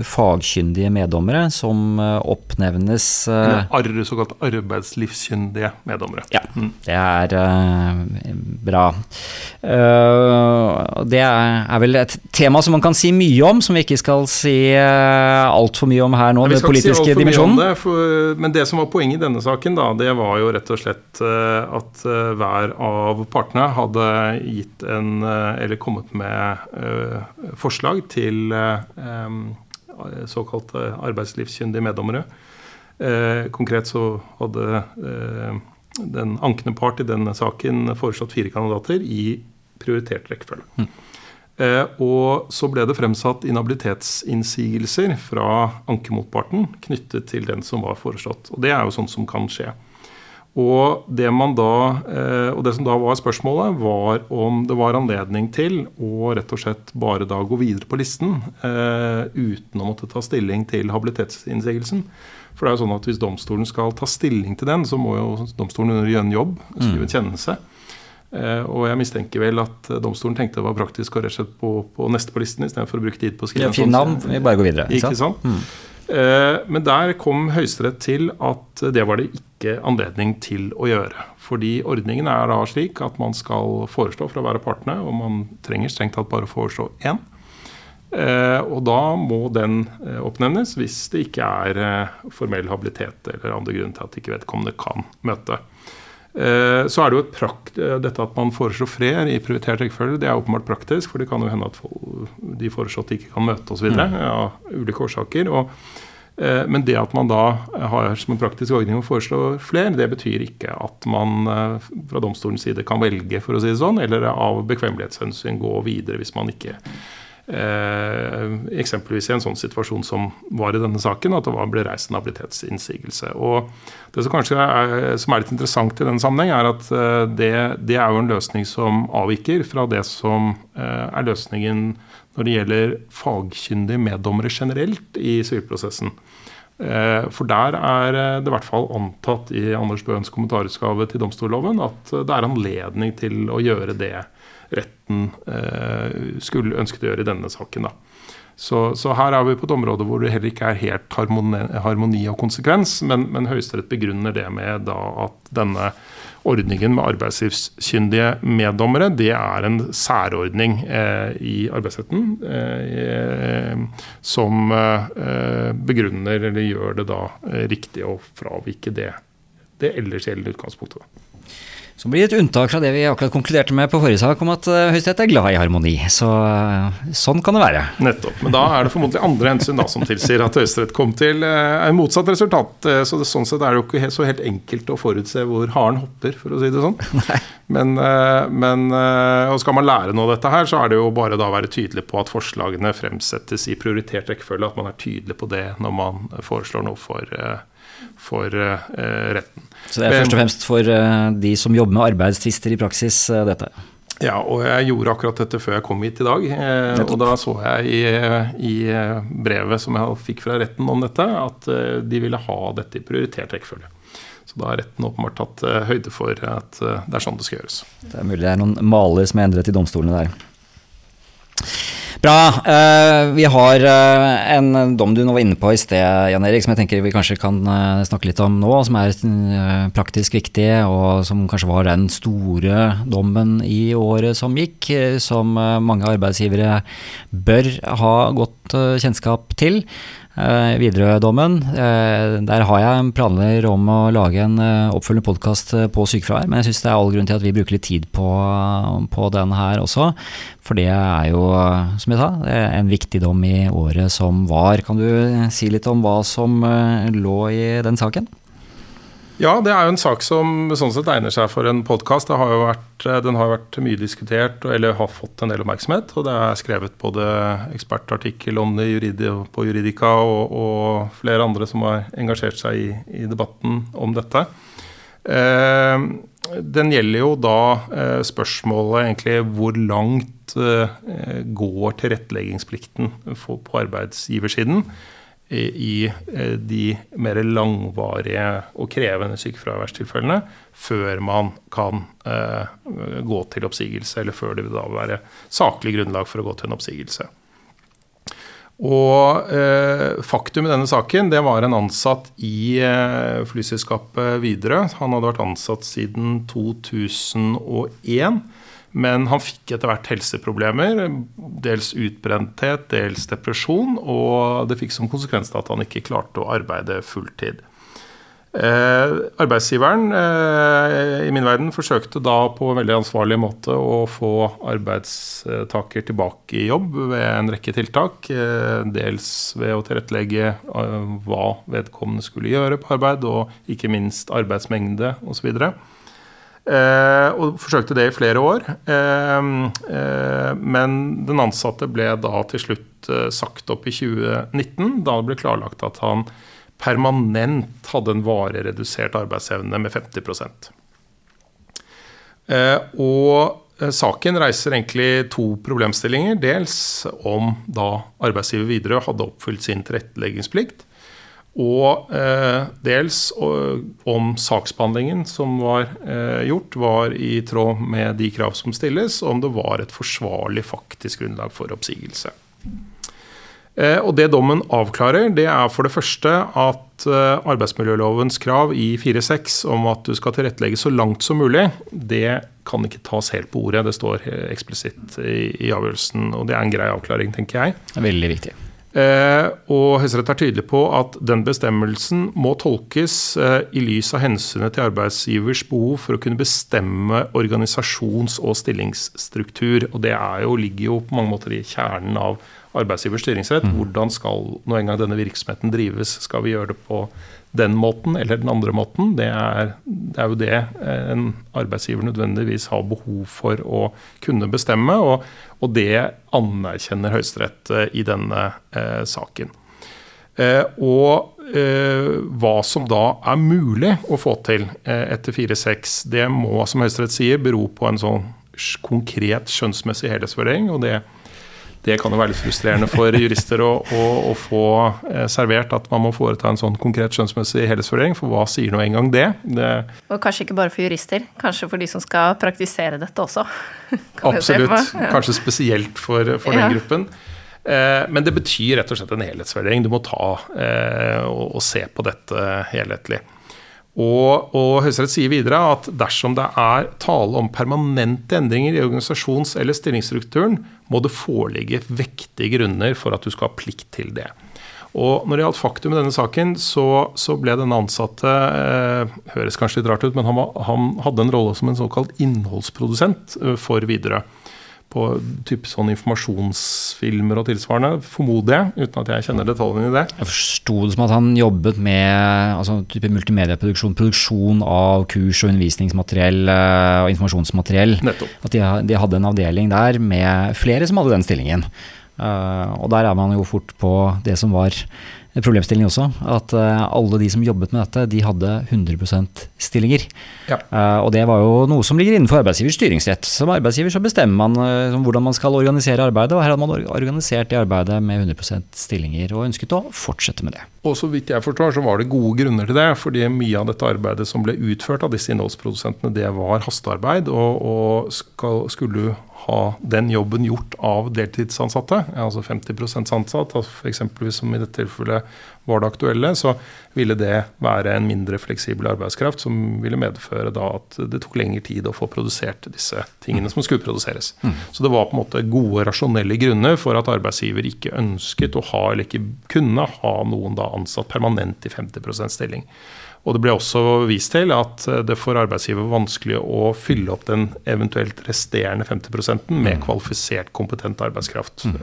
fagkyndige meddommere som oppnevnes Eller såkalt arbeidslivskyndige meddommere. ja, det er eh, bra. Eh, det er, vel et tema som man kan si mye om, som vi ikke skal si uh, altfor mye om her nå. Ja, Den skal si dimensjonen. Det, for, men det som var poenget i denne saken, da, det var jo rett og slett eh, at eh, hver av partene hadde gitt en eh, Eller kommet med eh, forslag til eh, såkalte arbeidslivskyndige meddommere. Eh, konkret så hadde eh, den ankende part i denne saken foreslått fire kandidater i prioritert rekkefølge. Eh, og så ble det fremsatt inhabilitetsinnsigelser fra ankemotparten knyttet til den som var foreslått. Og det er jo sånt som kan skje. Og det, man da, eh, og det som da var spørsmålet, var om det var anledning til å rett og slett bare da gå videre på listen eh, uten å måtte ta stilling til habilitetsinnsigelsen. For det er jo sånn at hvis domstolen skal ta stilling til den, så må jo domstolen gjøre en jobb, skrive en kjennelse. Eh, og jeg mistenker vel at eh, domstolen tenkte det var praktisk å rett og slett på, på neste på listen istedenfor å bruke tid på å skrive Ja, en Finn sånn- navn, vi bare går videre. Ikke sant? Eh, men der kom Høyesterett til at det var det ikke anledning til å gjøre. Fordi ordningen er da slik at man skal foreslå fra hver av partene, og man trenger strengt tatt bare å foreslå én. Eh, og da må den eh, oppnevnes hvis det ikke er eh, formell habilitet eller andre grunn til at ikke vedkommende kan møte. Så er det jo et prakt, dette at man foreslår flere i prioritert rekkefølge, det er åpenbart praktisk, for det kan jo hende at de foreslåtte ikke kan møte osv. Mm. av ulike årsaker. og men det at man da har som en praktisk ordning å foreslå flere, det betyr ikke at man fra domstolens side kan velge, for å si det sånn, eller av bekvemmelighetshensyn gå videre hvis man ikke Eksempelvis i en sånn situasjon som var i denne saken, at det var, ble reist en habilitetsinnsigelse. Og Det som kanskje er, som er litt interessant i denne sammenheng, er at eh, det, det, er jo en løsning som avviker fra det som eh, er løsningen når det gjelder fagkyndige meddommere generelt i sivilprosessen. Eh, for der er det i hvert fall antatt i Anders Bøhns kommentarutgave til domstolloven at det er anledning til å gjøre det retten eh, skulle ønsket å gjøre i denne saken. Så, så, her er vi på et område hvor det heller ikke er helt harmoni, harmoni og konsekvens, men, men Høyesterett begrunner det med at denne ordningen med arbeidslivskyndige meddommere det er en særordning eh, i arbeidsretten eh, som eh, begrunner eller gjør det da riktig å fravike det, det ellers gjeldende utgangspunktet. Som blir et unntak fra det vi akkurat konkluderte med på forrige sak, om at uh, Høyesterett er glad i harmoni. Så uh, sånn kan det være. Nettopp. Men da er det formodentlig andre hensyn da som tilsier at Høyesterett kom til en motsatt resultat. så det, sånn sett er det jo ikke så helt enkelt å forutse hvor haren hopper, for å si det sånn. Nei. Men, men og skal man lære noe av dette her, så er det jo bare da å være tydelig på at forslagene fremsettes i prioritert rekkefølge. At man er tydelig på det når man foreslår noe for for uh, retten. Så det er først og fremst for uh, de som jobber med arbeidstvister i praksis, dette? Ja, og jeg gjorde akkurat dette før jeg kom hit i dag. Eh, og da så jeg i, i, brevet som jeg fikk fra retten om dette, at de ville ha dette i prioritert rekkefølge. Så da har retten åpenbart tatt høyde for at det er sånn det skal gjøres. Det er mulig det er noen maler som er endret i domstolene der. Bra. Uh, vi har uh, en dom du nå var inne på i sted, Jan Erik, som jeg tenker vi kanskje kan uh, snakke litt om nå. Som er praktisk viktig, og som kanskje var den store dommen i året som gikk. som mange arbeidsgivere bør ha godt kjennskap til eh, Widerøe-dommen. Eh, der har jeg planer om å lage en eh, oppfølgende podkast eh, på sykefravær, men jeg syns det er all grunn til at vi bruker litt tid på, på den her også. For det er jo, som jeg sa, en viktig dom i året som var. Kan du si litt om hva som eh, lå i den saken? Ja, det er jo en sak som sånn sett egner seg for en podkast. Den har jo vært mye diskutert eller har fått en del oppmerksomhet. Og det er skrevet både ekspertartikkel om det på Juridika og, og, flere andre som har engasjert seg i, i debatten om dette. Eh, den gjelder jo da eh, spørsmålet egentlig hvor langt eh, går tilretteleggingsplikten på arbeidsgiversiden i eh, de mer langvarige og krevende sykefraværstilfellene før man kan eh, gå til oppsigelse, eller før det vil da være saklig grunnlag for å gå til en oppsigelse. Og eh, Faktum i denne saken det var en ansatt i eh, flyselskapet Widerøe. Han hadde vært ansatt siden 2001. Men han fikk etter hvert helseproblemer. Dels utbrenthet, dels depresjon. Og det fikk som konsekvens at han ikke klarte å arbeide fulltid. Eh, arbeidsgiveren eh, i min verden forsøkte da på en veldig ansvarlig måte å få arbeidstaker tilbake i jobb ved en rekke tiltak. Eh, dels ved å tilrettelegge eh, hva vedkommende skulle gjøre på arbeid, og ikke minst arbeidsmengde osv. Eh, og forsøkte det i flere år. Eh, eh, men den ansatte ble da til slutt eh, sagt opp i 2019, da det ble klarlagt at han permanent hadde en varig redusert arbeidsevne med 50 eh, Og eh, Saken reiser egentlig to problemstillinger. Dels om da arbeidsgiver Widerøe hadde oppfylt sin tilretteleggingsplikt. Og eh, dels om saksbehandlingen som var eh, gjort, var i tråd med de krav som stilles, og om det var et forsvarlig faktisk grunnlag for oppsigelse. Eh, og Det dommen avklarer, det er for det første at uh, arbeidsmiljølovens krav i 4.6 om at du skal tilrettelegge så langt som mulig, det kan ikke tas helt på ordet. Det står eksplisitt i, i avgjørelsen, og det er en grei avklaring, tenker jeg. Veldig viktig. Eh, og Høyesterett er tydelig på at den bestemmelsen må tolkes eh, i lys av hensynet til arbeidsgivers behov for å kunne bestemme organisasjons- og stillingsstruktur. Og Det jo, ligger jo på mange måter i kjernen av arbeidsgivers styringsrett. Mm. Hvordan skal nå engang denne virksomheten drives? Skal vi gjøre det på den måten eller den andre måten? Det er, det er jo det eh, en arbeidsgiver nødvendigvis har behov for å kunne bestemme. Og, og det anerkjenner Høyesterett eh, i denne eh, saken. Eh, og eh, hva som da er mulig å få til eh, etter 4-6, det må, som Høyesterett sier, bero på en sånn konkret skjønnsmessig helhetsvurdering. og det det kan jo være litt frustrerende for jurister å, å, å få eh, servert at man må foreta en sånn konkret skjønnsmessig helhetsvurdering, for hva sier nå engang det? det? Og kanskje ikke bare for jurister, kanskje for de som skal praktisere dette også. Absolutt. Ja. Kanskje spesielt for, for den gruppen. Eh, men det betyr rett og slett en helhetsvurdering. Du må ta eh, og, og se på dette helhetlig. Og, og Høyesterett sier videre at dersom det er tale om permanente endringer i organisasjons- eller stillingsstrukturen, må det foreligge vektige grunner for at du skal ha plikt til det. Og Når det gjaldt faktum i denne saken, så, så ble denne ansatte eh, høres kanskje litt rart ut, men han, han hadde en rolle som en såkalt innholdsprodusent eh, for Widerøe på typ sånn informasjonsfilmer og tilsvarende, formoder jeg, uten at jeg kjenner detaljene i det. Jeg forsto det som at han jobbet med altså, type multimedieproduksjon, produksjon av kurs- og undervisningsmateriell eh, og informasjonsmateriell. Nettopp. At de, de, hadde en avdeling der med flere som hadde den stillingen. Uh, og der er man jo fort på det som var problemstilling også. At uh, alle de som jobbet med dette, de hadde 100% stillinger. Ja. Uh, og det var jo noe som ligger innenfor arbeidsgivers styringsrett. Som arbeidsgiver så bestemmer man uh, hvordan man skal organisere arbeidet, og her hadde man organisert det arbeidet med 100% stillinger, og ønsket å fortsette med det. Og så vidt jeg forstår, så var det gode grunner til det. fordi mye av dette arbeidet som ble utført av disse innholdsprodusentene, det var hastearbeid. Og, og skal, skulle du ha den jobben gjort av deltidsansatte, altså 50% ansatt, f.eks. som i dette tilfellet var det aktuelle, så ville det være en mindre fleksibel arbeidskraft som ville medføre da at det tok lengre tid å få produsert disse tingene som skulle produseres. Mm. Så det var på en måte gode, rasjonelle grunner for at arbeidsgiver ikke ønsket å ha, eller ikke kunne ha noen da ansatt permanent i 50% stilling. Og det ble også vist til at det for arbeidsgiver var vanskelig å fylle opp den eventuelt resterende 50% med mm. kvalifisert, kompetent arbeidskraft. Mm.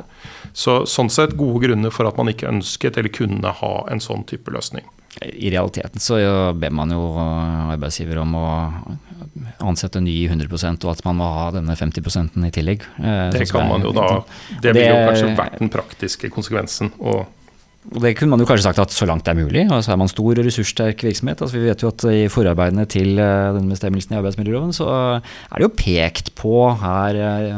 Så Sånn sett gode grunner for at man ikke ønsket eller kunne ha en sånn type løsning. I realiteten så ber man jo arbeidsgiver om å ansette ny 100% og at man må ha denne 50% i tillegg. Eh, det kan man jo da. Det ville jo kanskje vært den praktiske konsekvensen. og og Det kunne man jo kanskje sagt at så langt det er mulig. altså Er man stor og ressurssterk virksomhet altså Vi vet jo at i forarbeidene til den denne bestemmelsen i arbeidsmiljøloven, så er det jo pekt på her eh,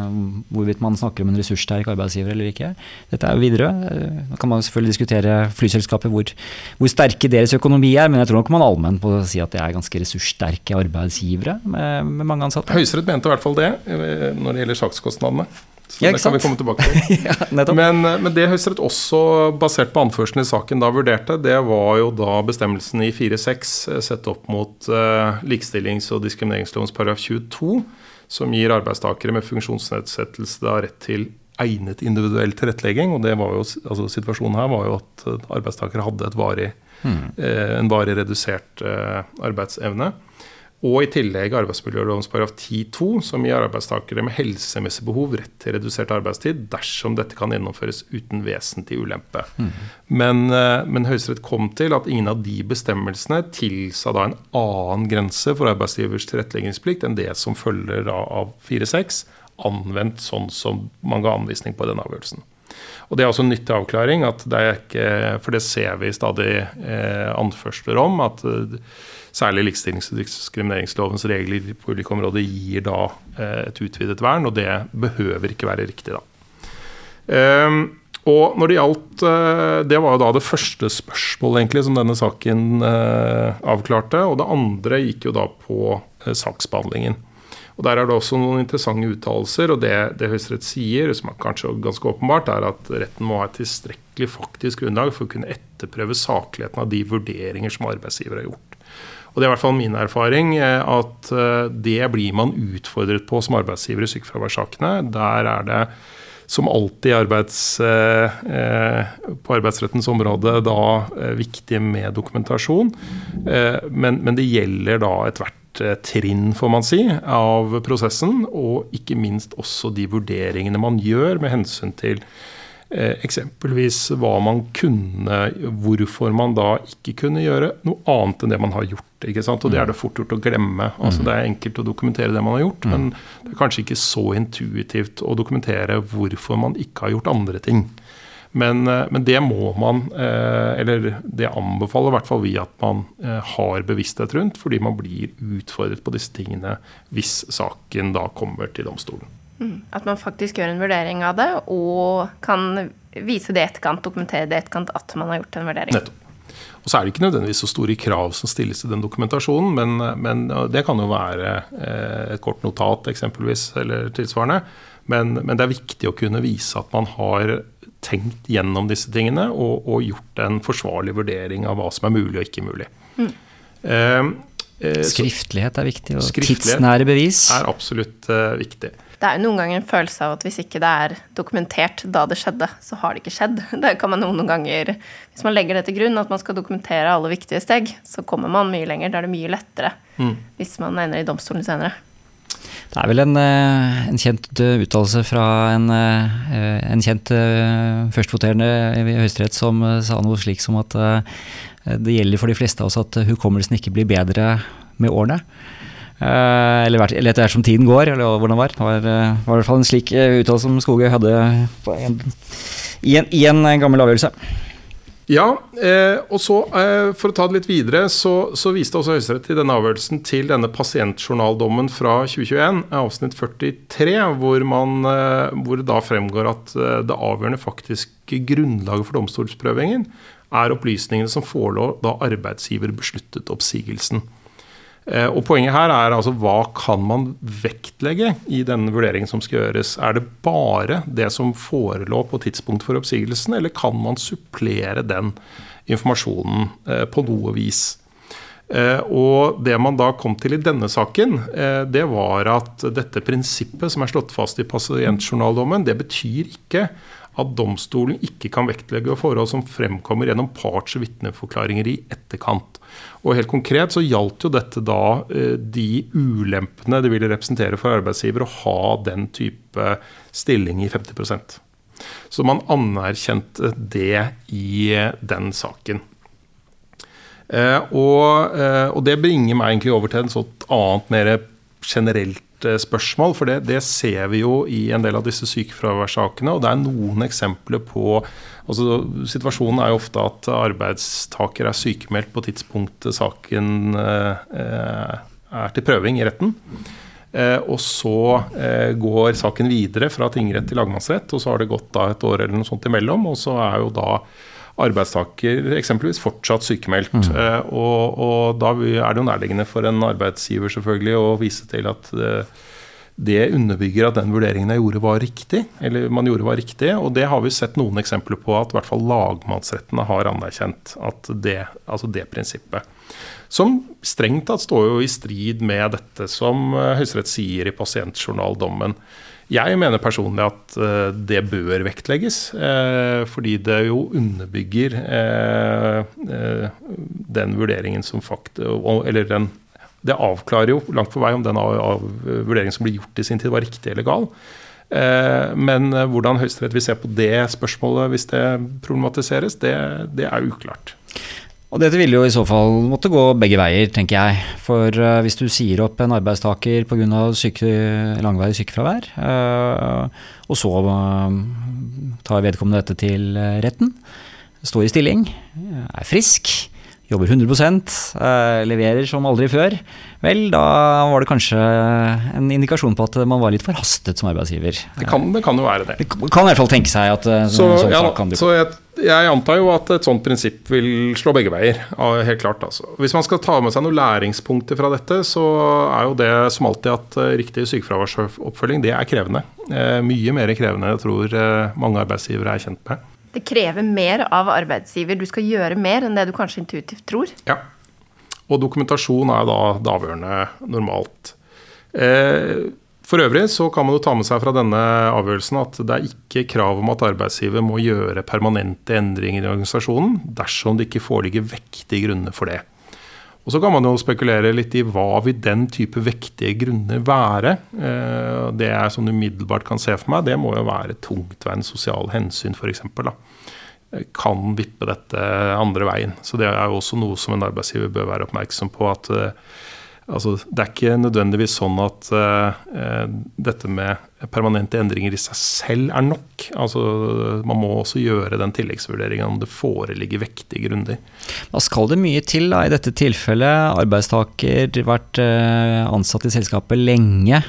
hvorvidt man snakker om en ressurssterk arbeidsgiver eller ikke. Dette er jo videre. Eh, nå kan man selvfølgelig diskutere flyselskapet, hvor, hvor sterke deres økonomi er, men jeg tror nok man allmenn på å si at det er ganske ressurssterke arbeidsgivere med, med mange ansatte. Høyesterett mente i hvert fall det når det gjelder sakskostnadene. Så ja, det kan vi komme tilbake til. ja, men, eh, men, det Høyesterett også, basert på anførselen i saken, da vurderte, det var jo da bestemmelsen i 4.6 eh, sett opp mot uh, likestillings- og diskrimineringslovens paragraf 22, som gir arbeidstakere med funksjonsnedsettelse da rett til egnet individuell tilrettelegging. og det var jo, altså Situasjonen her var jo at arbeidstakere hadde varig, hmm. uh, en varig redusert uh, arbeidsevne. Og i tillegg arbeidsmiljølovens paragraf 10-2, som gir arbeidstakere med helsemessig behov rett til redusert arbeidstid dersom dette kan gjennomføres uten vesentlig ulempe. Mm. Men, eh, men Høyesterett kom til at ingen av de bestemmelsene tilsa da en annen grense for arbeidsgivers tilretteleggingsplikt enn det som følger av 4-6, anvendt sånn som man ga anvisning på denne avgjørelsen. Og Det er også en nyttig avklaring, det ikke, for det ser vi stadig eh, anførsler om. at eh, Særlig likestillings- og diskrimineringslovens regler på ulike områder gir da eh, et utvidet vern, og det behøver ikke være riktig, da. Um, og når Det gjaldt, eh, det var jo da det første spørsmålet egentlig som denne saken eh, avklarte. Og det andre gikk jo da på saksbehandlingen. Og Der er det også noen interessante uttalelser. og Det, det Høyesterett sier, som er kanskje ganske åpenbart, er at retten må ha et tilstrekkelig faktisk grunnlag for å kunne etterprøve sakligheten av de vurderinger som arbeidsgiver har gjort. Og Det er i hvert fall min erfaring eh, at eh, det blir man utfordret på som arbeidsgiver i sykefraværssakene. Der er det som alltid arbeids, eh, på arbeidsrettens område da viktig med dokumentasjon. Men, men det gjelder da ethvert trinn, får man si, av prosessen. Og ikke minst også de vurderingene man gjør med hensyn til eksempelvis hva man kunne, hvorfor man da ikke kunne gjøre noe annet enn det man har gjort. ikke sant? Og det er det fort gjort å glemme. altså Det er enkelt å dokumentere det man har gjort, men det er kanskje ikke så intuitivt å dokumentere hvorfor man ikke har gjort andre ting. Men, eh, men det må man, eh, eller det anbefaler i hvert fall vi at man har bevissthet rundt, fordi man blir utfordret på disse tingene hvis saken da kommer til domstolen. At man faktisk gjør en vurdering av det, og kan vise det i etterkant, dokumentere det i etterkant at man har gjort en vurdering. Nettopp. Og så er det ikke nødvendigvis så store krav som stilles til den dokumentasjonen, men, men det kan jo være eh, et kort notat eksempelvis, eller tilsvarende. Men, men, det er viktig å kunne vise at man har tenkt gjennom disse tingene og, og gjort en forsvarlig vurdering av hva som er mulig og ikke mulig. Mm. Eh, Skriftlighet er viktig, og tidsnære bevis. er absolutt eh, viktig det er jo noen ganger en følelse av at hvis ikke det er dokumentert da det skjedde, så har det ikke skjedd. Det kan man noen ganger, Hvis man legger det til grunn, at man skal dokumentere alle viktige steg, så kommer man mye lenger. Da er det mye lettere mm. hvis man ender i domstolen senere. Det er vel en, eh, en kjent eh, uttalelse fra en, eh, en kjent førstvoterende i Høyesterett som sa noe slik som at det gjelder for de fleste av oss at hukommelsen ikke blir bedre med årene. Eller, etter hvert som tiden går, eller hvordan det var. Det var, var i hvert fall en slik uttalelse som Skoge hadde i, en, i, en, gammel avgjørelse. Ja, eh, og så for å ta det litt videre, så, så viste også Høyesterett i denne avgjørelsen til denne pasientjournaldommen fra 2021, avsnitt 43, hvor, man, hvor det da fremgår at det avgjørende faktiske grunnlaget for domstolsprøvingen er opplysningene som forelå da arbeidsgiver besluttet oppsigelsen. Eh, og Poenget her er altså hva kan man vektlegge i denne vurderingen som skal gjøres. Er det bare det som forelå på tidspunktet for oppsigelsen, eller kan man supplere den informasjonen eh, på noe vis? Eh, og Det man da kom til i denne saken, det var at dette prinsippet som er slått fast i pasientjournaldommen, det betyr ikke at domstolen ikke kan vektlegge forhold som fremkommer gjennom parts- og vitneforklaringer i etterkant. Og helt konkret så gjaldt jo dette da eh, de ulempene det ville representere for arbeidsgiver å ha den type stilling i 50% Så man anerkjente det i den saken. Eh, og, eh, og det bringer meg egentlig over til en sånt annet, mer generelt spørsmål. For det, det, ser vi jo i en del av disse sykefraværssakene. Og det er noen eksempler på altså Situasjonen er jo ofte at arbeidstaker er sykemeldt på tidspunktet saken eh, er til prøving i retten. Eh, og så eh, går saken videre fra tingrett til lagmannsrett, og så har det gått da et år eller noe sånt imellom. Og så er jo da arbeidstaker eksempelvis fortsatt sykemeldt. Mm. Uh, og, og, da er det jo nærliggende for en arbeidsgiver selvfølgelig å vise til at det, det underbygger at den vurderingen jeg gjorde, var riktig. Eller man gjorde var riktig, Og det har vi sett noen eksempler på at i hvert fall lagmannsrettene har anerkjent. at det, altså det prinsippet. Som strengt tatt står jo i strid med dette som eh, Høyesterett sier i pasientjournaldommen. Jeg mener personlig at uh, det bør vektlegges, uh, fordi det jo underbygger uh, den vurderingen som fakt... Eller den, det avklarer jo langt på vei om den vurderingen som ble gjort i sin tid, var riktig eller gal. Men hvordan Høyesterett vil se på det spørsmålet hvis det problematiseres, det, det er uklart. Og dette ville jo i så fall måtte gå begge veier, tenker jeg. For uh, hvis du sier opp en arbeidstaker pga. Syke, langvarig sykefravær, uh, og så uh, tar vedkommende dette til retten, står i stilling, er frisk, jobber 100% leverer som aldri før, vel, da var det kanskje en indikasjon på at man var litt forhastet som arbeidsgiver. Det kan, det kan jo være det. Det kan i hvert fall tenke seg at så, sånn ja, kan du. Så jeg jeg antar jo at et sånt prinsipp vil slå begge veier. helt klart altså. Hvis man skal ta med seg noen læringspunkter fra dette, så er jo det som alltid at eh, riktig sykefraværsoppfølging det er krevende. Eh, mye mer krevende jeg tror eh, mange arbeidsgivere er kjent med. Det krever mer av arbeidsgiver. Du skal gjøre mer enn det du kanskje intuitivt tror. Ja. Og dokumentasjon er da det avgjørende normalt. Eh, for øvrig så kan man jo ta med seg fra denne avgjørelsen at det er ikke krav om at arbeidsgiver må gjøre permanente endringer i organisasjonen dersom det ikke foreligger vektige grunner for det. Og Så kan man jo spekulere litt i hva vil den type vektige grunner være. Eh, det jeg sånn umiddelbart kan se for meg, det må jo være tungtveiende sosiale hensyn f.eks. Kan vippe dette andre veien. Så det er jo også noe som en arbeidsgiver bør være oppmerksom på. at eh, Altså, det er ikke nødvendigvis sånn at uh, dette med permanente endringer i seg selv er nok. Altså, man må også gjøre den tilleggsvurderingen om det foreligger vektige grunner. Da skal det mye til da, i dette tilfellet? Arbeidstaker vært uh, ansatt i selskapet lenge.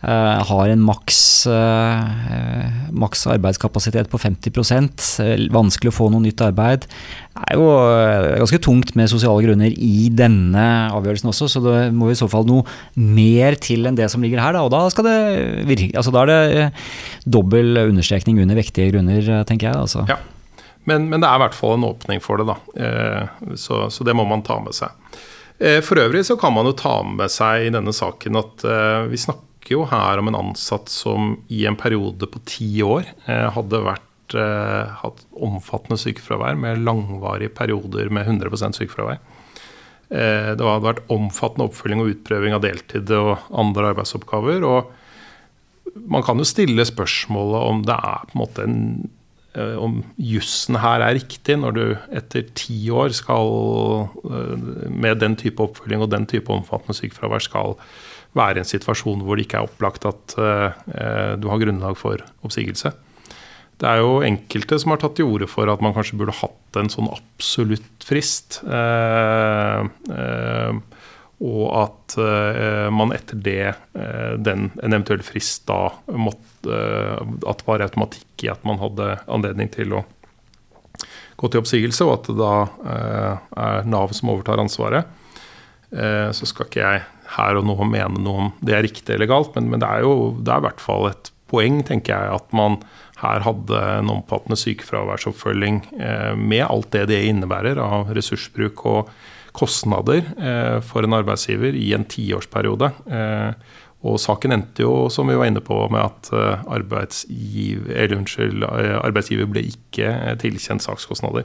Uh, har en maks, uh, maks, arbeidskapasitet på 50 uh, Vanskelig å få noe nytt arbeid. Det er jo ganske tungt med sosiale grunner i denne avgjørelsen også, så det må i så fall noe mer til enn det som ligger her. Da, og da, skal det virke, altså, da er det dobbel understrekning under vektige grunner, tenker jeg. Altså. Ja. Men, men, det er i hvert fall en åpning for det, da. Så, så, det må man ta med seg. For øvrig så kan man jo ta med seg i denne saken at vi snakker snakker jo her om en ansatt som i en periode på ti år eh, hadde vært, eh, hatt omfattende sykefravær med langvarige perioder med 100 sykefravær. Eh, det hadde vært omfattende oppfølging og utprøving av deltid og andre arbeidsoppgaver. og man kan jo stille spørsmålet om det er på en måte en om jussen her er riktig, når du etter ti år skal, med den type oppfølging og den type omfattende sykefravær, skal være i en situasjon hvor det ikke er opplagt at uh, du har grunnlag for oppsigelse. Det er jo enkelte som har tatt til orde for at man kanskje burde hatt en sånn absolutt frist. Uh, uh, og at man etter det, den, en eventuell frist da måtte At det var automatikk i at man hadde anledning til å gå til oppsigelse, og at det da er Nav som overtar ansvaret. så skal ikke jeg her og nå mene noe om det er riktig eller galt, men, men det er jo det er i hvert fall et poeng, tenker jeg, at man her hadde en omfattende sykefraværsoppfølging eh, med alt det det innebærer av ressursbruk og kostnader eh, for en arbeidsgiver i en tiårsperiode. Eh, og saken endte jo, som vi var inne på, med at arbeidsgiver, arbeidsgiver, unnskyld, eh, arbeidsgiver ble ikke eh, tilkjent sakskostnader.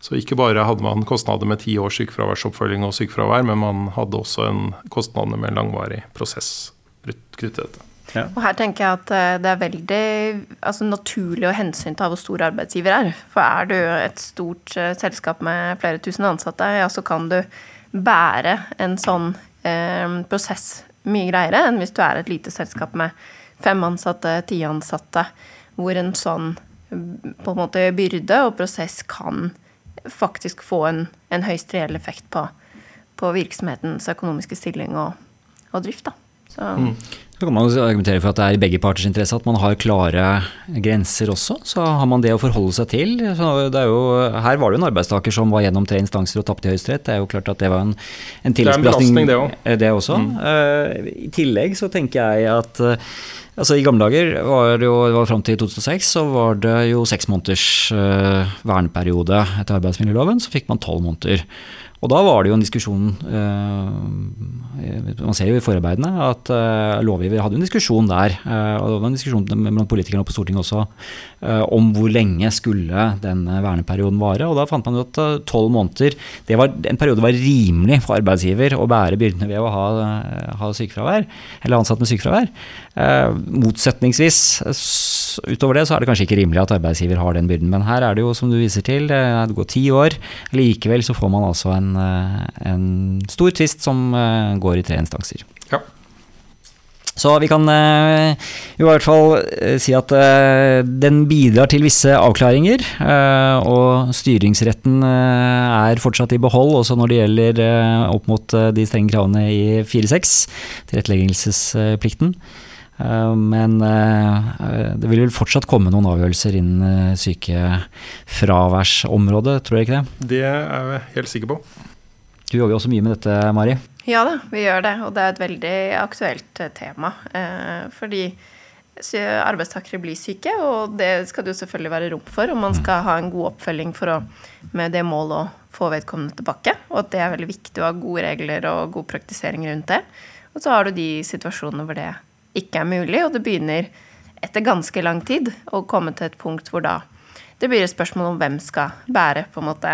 Så ikke bare hadde man kostnader med ti års sykefraværsoppfølging og sykefravær, men man hadde også en kostnader med en langvarig prosess knyttet til dette. Ja. Og her tenker jeg at eh, det er veldig altså, naturlig å hensynta hvor stor arbeidsgiver er. For er du et stort uh, selskap med flere tusen ansatte, ja, så kan du bære en sånn uh, prosess mye greiere enn hvis du er et lite selskap med fem ansatte, ti ansatte, hvor en sånn på en måte byrde og prosess kan faktisk få en, en høyst reell effekt på, på, virksomhetens økonomiske stilling og, og drift. Da. Så. Mm. Så kan man argumentere for at det er i begge parters interesse at man har klare grenser også. Så har man det å forholde seg til. Jo, her var det jo en arbeidstaker som var gjennom tre instanser og tapte i Høyesterett. Det er jo klart at det var en, en tilleggsbelastning. Det er òg. Det også. Mm. Uh, I tillegg så tenker jeg at uh, Altså I gamle dager, var det jo, var fram til 2006, så var det jo seks måneders uh, verneperiode etter arbeidsmiljøloven. Så fikk man tolv måneder. Og da var det jo en diskusjon uh, Man ser jo i forarbeidene at uh, lovgiver hadde en diskusjon der. og det var en diskusjon blant politikerne på Stortinget også om hvor lenge skulle denne verneperioden vare. Og da fant man jo at tolv måneder det var, En periode var rimelig for arbeidsgiver å bære byrdene ved å ha, ha sykefravær, eller ansatt med sykefravær. Eh, motsetningsvis, utover det, så er det kanskje ikke rimelig at arbeidsgiver har den byrden. Men her er det jo, som du viser til, det går ti år. Likevel så får man altså en, eh, en stor tvist som eh, går i tre instanser. Ja. Så vi kan uh, i hvert fall si at den bidrar til visse avklaringer. Og styringsretten er fortsatt i behold, også når det gjelder opp mot de strenge kravene i 4-6, tilretteleggelsesplikten. Eh, men eh, det vil vel fortsatt komme noen avgjørelser innen eh, sykefraværsområdet, tror jeg ikke det? Det er jeg helt sikker på. Du jobber jo også mye med dette, Mari. Ja da, vi gjør det. Og det er et veldig aktuelt eh, tema. Fordi arbeidstakere blir syke, og det skal det jo selvfølgelig være rom for. Og man skal ha en god oppfølging for å, med det målet å få vedkommende tilbake. Og at det er veldig viktig å ha gode regler og god praktisering rundt det. Og så har du de situasjonene hvor det ikke er mulig, og det begynner etter ganske lang tid å komme til et punkt hvor da det blir et spørsmål om hvem skal bære på en måte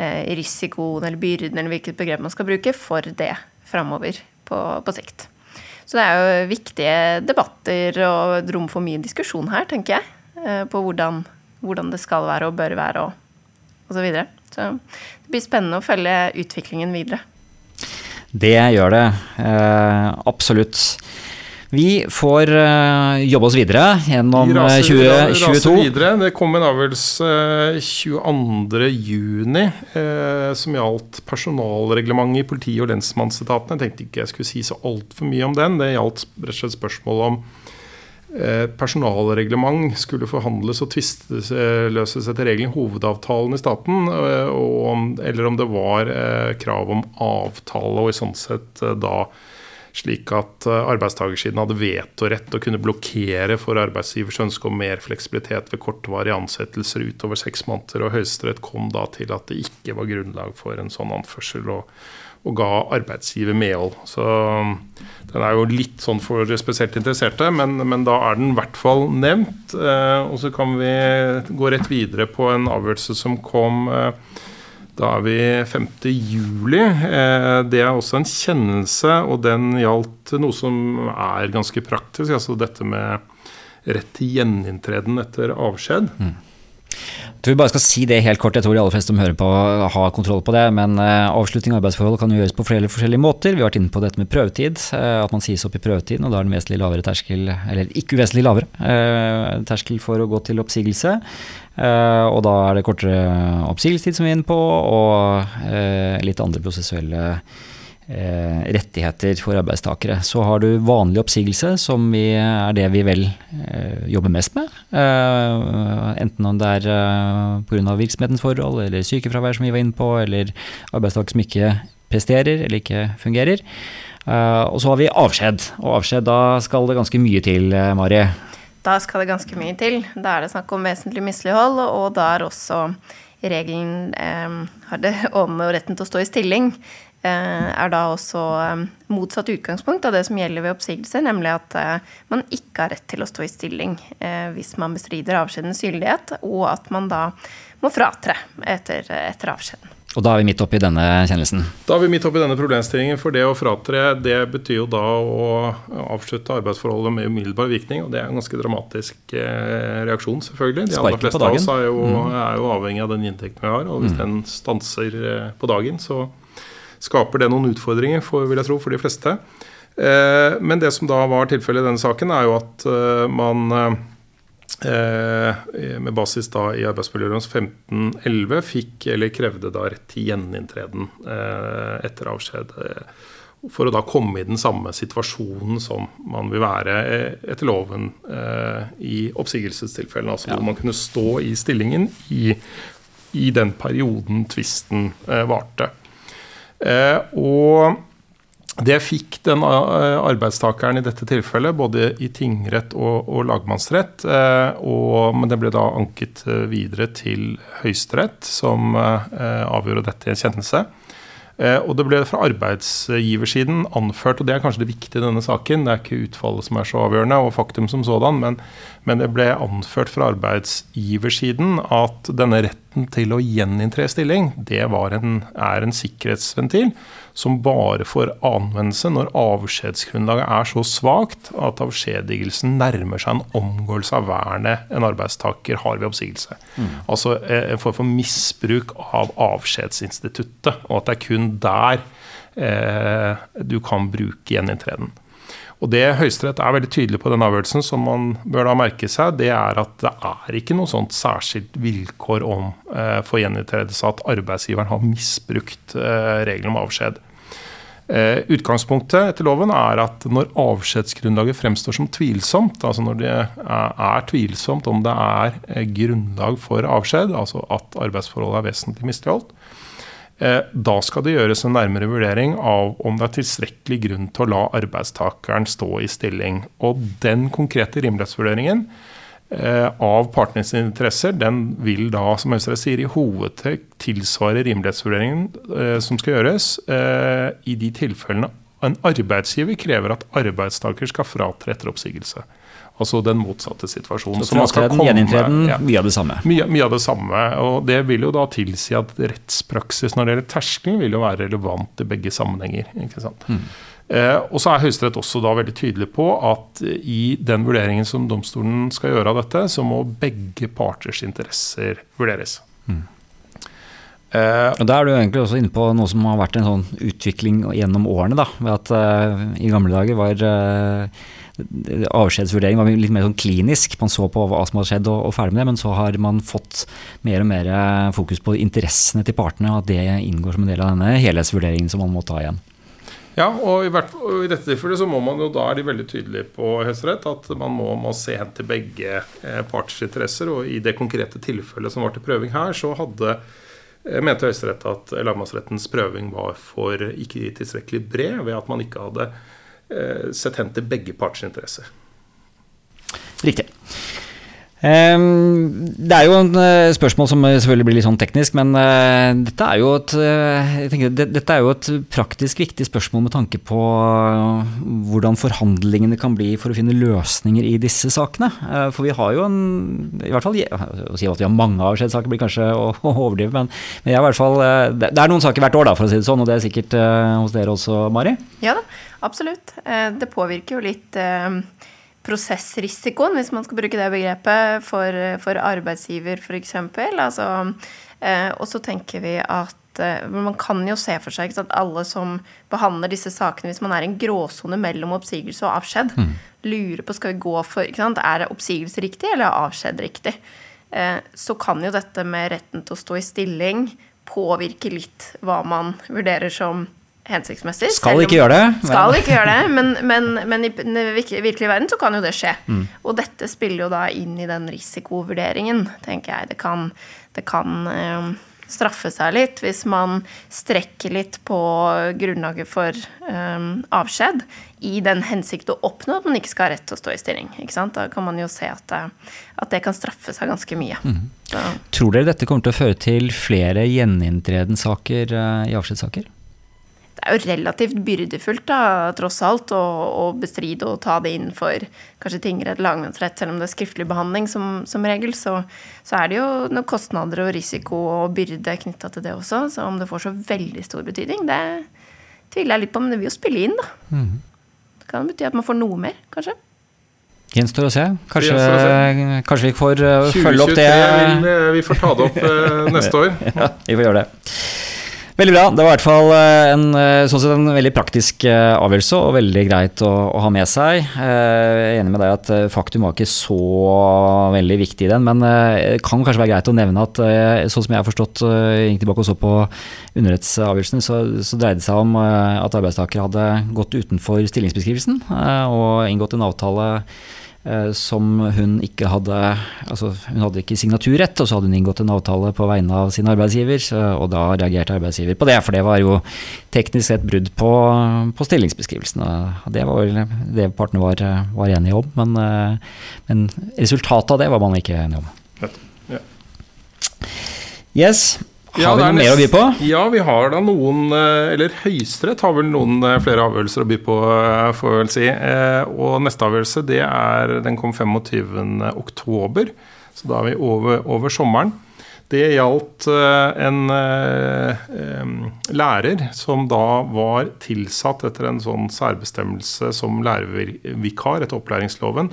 eh, risikoen eller byrden, eller hvilket begrep man skal bruke, for det framover på, på sikt. Så det er jo viktige debatter og rom for mye diskusjon her, tenker jeg. eh, På hvordan, hvordan det skal være og bør være og, og så videre. Så det blir spennende å følge utviklingen videre. Det gjør det. Eh, absolutt. Vi får eh, jobbe oss videre gjennom Vi eh, raser, raser videre. Det kom en avgjørelse uh, 22.6 uh, som gjaldt personalreglementet i politi- og lensmannsetaten. Jeg tenkte ikke jeg skulle si så altfor mye om den. Det gjaldt rett og slett spørsmål om eh, personalreglement skulle forhandles og tvisteløses etter reglene i hovedavtalen i staten, og om, eller om det var krav om avtale, og i sånn sett da slik at eh, arbeidstakersiden hadde vetorett og kunne blokkere for arbeidsgivers ønske om mer fleksibilitet ved kortvarige ansettelser utover seks måneder. Og Høyesterett kom da til at det ikke var grunnlag for en sånn anførsel, og, og ga arbeidsgiver medhold. Så um, den er jo litt sånn for spesielt interesserte, men, men da er den i hvert fall nevnt. Eh, og så kan vi gå rett videre på en avgjørelse som kom eh, da er vi 5. juli. Eh, Det er også en kjennelse, og den gjaldt noe som er ganske praktisk. Altså dette med rett til gjeninntreden etter avskjed. Jeg tror vi bare skal si det helt kort. Jeg tror de aller fleste som hører på har kontroll på det. Men eh, avslutning av arbeidsforhold kan jo gjøres på flere forskjellige måter. Vi har vært inne på dette med prøvetid. eh, At man sies opp i prøvetiden, og da er det en vesentlig lavere terskel, eller ikke uvesentlig lavere, terskel for å gå til oppsigelse. Eh, Og da er det kortere oppsigelsestid som vi er inne på, og eh, litt andre prosessuelle eh, rettigheter for arbeidstakere. Så har du vanlig oppsigelse, som vi, er det vi vel jobber mest med. Enten om det er eh, pga. virksomhetens forhold, eller sykefravær, som vi var inne på, eller arbeidstaker som ikke presterer eller ikke fungerer. Og så har vi avskjed. Og avskjed, da skal det ganske mye til, Mari. Da skal det ganske mye til. Da er det snakk om vesentlig mislighold, og da er også regelen eh, om retten til å stå i stilling eh, er da også eh, motsatt utgangspunkt av det som gjelder ved oppsigelse, nemlig at eh, man ikke har rett til å stå i stilling hvis man bestrider avskjedens gyldighet, og at man da må fratre etter, etter avskjeden. Og da er vi midt oppi denne kjennelsen. Da er vi midt oppi denne problemstillingen. For det å fratre, det betyr jo da å avslutte arbeidsforholdet med umiddelbar virkning. Og det er en ganske dramatisk eh, reaksjon, selvfølgelig. De Sparken aller fleste av oss er jo, er jo avhengig av den inntekten vi har. Og hvis den stanser eh, på dagen, så skaper det noen utfordringer, for, vil jeg tro, for de fleste. Eh, men det som da var tilfellet i denne saken, er jo at man med basis da i arbeidsmiljøloven 1511 fikk, eller krevde da rett til gjeninntreden eh, etter avskjed. eh, For å da komme i den samme situasjonen som man vil være eh, etter loven eh, i oppsigelsestilfellene. Altså hvor man kunne stå i stillingen i, i den perioden tvisten eh, varte. Eh, og det fikk den eh, arbeidstakeren i dette tilfellet, både i tingrett og, og lagmannsrett. Eh, og, men det ble da anket eh, videre til Høyesterett, som avgjorde dette i en kjennelse. Og det ble fra arbeidsgiversiden anført, og det er kanskje det viktige i denne saken, det er ikke utfallet som er så avgjørende, og faktum som sådan, men, men det ble anført fra arbeidsgiversiden at denne retten til å gjeninntre stilling, det en, er en sikkerhetsventil som bare får anvendelse når avskjedsgrunnlaget er så svakt at avskjedigelsen nærmer seg en omgåelse av vernet en arbeidstaker har ved oppsigelse. Altså eh, en form for misbruk av avskjedsinstituttet, og at det er kun der eh, du kan bruke gjeninntreden. Og det Høyesterett er veldig tydelig på den avgjørelsen, som man bør da merke seg, det er at det er ikke noe sånt særskilt vilkår om eh, for gjeninntredelse at arbeidsgiveren har misbrukt eh, reglene om avskjed. Eh, utgangspunktet etter loven er at når avskjedsgrunnlaget fremstår som tvilsomt, altså når det er tvilsomt om det er eh, grunnlag for avskjed, altså at arbeidsforholdet er vesentlig misligholdt, eh, da skal det gjøres en nærmere vurdering av om det er tilstrekkelig grunn til å la arbeidstakeren stå i stilling. Og den konkrete rimelighetsvurderingen Eh, av partenes interesser, den vil da, som Høyesterett sier, i hovedtrekk tilsvare rimelighetsvurderingen eh, som skal gjøres eh, i de tilfellene en arbeidsgiver krever at arbeidstaker skal fratre etter oppsigelse. Altså den motsatte situasjonen. Så fratreden, gjeninntreden, ja. mye av det samme? Mye, mye, av det samme. og Det vil jo da tilsi at rettspraksis når det gjelder terskelen, vil jo være relevant i begge sammenhenger. ikke sant? Mm. Eh, og så er Høyesterett også da veldig tydelig på at i den vurderingen som domstolen skal gjøre av dette, så må begge parters interesser vurderes. Mm. Uh, og Da er du egentlig også inne på noe som har vært en sånn utvikling gjennom årene. da, ved at uh, I gamle dager var uh, avskjedsvurdering var litt mer sånn klinisk. Man så på hva som hadde skjedd og, og, ferdig med det. Men så har man fått mer og mer fokus på interessene til partene, og at det inngår som en del av denne helhetsvurderingen som man må ta igjen. Ja, og i, hvert, og i, dette tilfellet så må man jo da er de veldig tydelige på Høyesterett at man må, må, se hen til begge eh, parters interesser. Og i det konkrete tilfellet som var til prøving her, så hadde eh, mente Høyesterett at lagmannsrettens prøving var for ikke tilstrekkelig bred ved at man ikke hadde eh, sett hen til begge parters interesser. Riktig. Ehm, det er jo en eh, spørsmål som selvfølgelig blir litt sånn teknisk, men eh, dette er jo et, eh, tenker, dette er jo et praktisk viktig spørsmål med tanke på hvordan forhandlingene kan bli for å finne løsninger i disse sakene. For vi har jo en i hvert fall, Å si at vi har mange avskjedssaker blir kanskje å, overdrive, men, men i hvert fall, det er noen saker hvert år, da, for å si det sånn, og det er sikkert hos dere også, Mari? Ja da, absolutt. Det påvirker jo litt prosessrisikoen, hvis man skal bruke det begrepet, for, for arbeidsgiver f.eks. Altså, eh, og så tenker vi at eh, man kan jo se for seg at alle som behandler disse sakene, hvis man er i en gråsone mellom oppsigelse og avskjed, mm. lurer på skal vi gå for Er oppsigelse riktig, eller er avskjed riktig? Eh, så kan jo dette med retten til å stå i stilling påvirke litt hva man vurderer som hensiktsmessig. Skal ikke gjøre det. Men. Skal ikke gjøre det, men, men, men, i den virkelige verden så kan jo det skje. Mm. Og dette spiller jo da inn i den risikovurderingen, tenker jeg. Det kan, det kan eh, straffe seg litt hvis man strekker litt på grunnlaget for eh, avskjed i den hensikt å oppnå at man ikke skal ha rett til å stå i stilling. Da kan man jo se at det, at det kan straffe seg ganske mye. Mm. Tror dere dette kommer til å føre til flere gjeninntreden-saker eh, i avskjedssaker? Det er jo relativt byrdefullt, da, tross alt, å, å bestride og ta det inn for kanskje tingrett, lagmannsrett, selv om det er skriftlig behandling som, som regel. Så, så, er det jo noen kostnader og risiko og byrde knytta til det også. Så om det får så veldig stor betydning, det tviler jeg litt på, men det vil jo spille inn, da. Mm. Det kan bety at man får noe mer, kanskje. Gjenstår å se. Kanskje, å se. kanskje vi får uh, følge opp det. 2023 vil eh, vi får ta det opp uh, neste år. ja, vi får gjøre det. Veldig bra. Det var i hvert fall eh, en, eh, sånn sett en veldig praktisk eh, avgjørelse og veldig greit å, å, ha med seg. Jeg er enig med deg at faktum var ikke så veldig viktig i den, men det kan kanskje være greit å nevne at sånn som jeg har forstått, gikk tilbake og så på underrettsavgjørelsen, så, så dreide det seg om at arbeidstaker hadde gått utenfor stillingsbeskrivelsen og inngått en avtale som hun ikke hadde Altså, hun hadde ikke signaturrett, og så hadde hun inngått en avtale på vegne av sin arbeidsgiver, og da reagerte arbeidsgiver på det, for det var jo teknisk sett brudd på, på stillingsbeskrivelsen. Og det var vel det partene var, var enige om, men, eh, men, resultatet av det var man ikke enige om. Ja. Yes. Har vi noe mer å by på? Ja, vi har da noen eh, Eller Høyesterett har vel noen eh, flere avgjørelser å by på, eh, får vi vel si. Og neste avgjørelse det er, den kom 25. oktober, så da er vi over, over sommeren. Det gjaldt en lærer som da var tilsatt etter en sånn særbestemmelse som lærervikar etter opplæringsloven,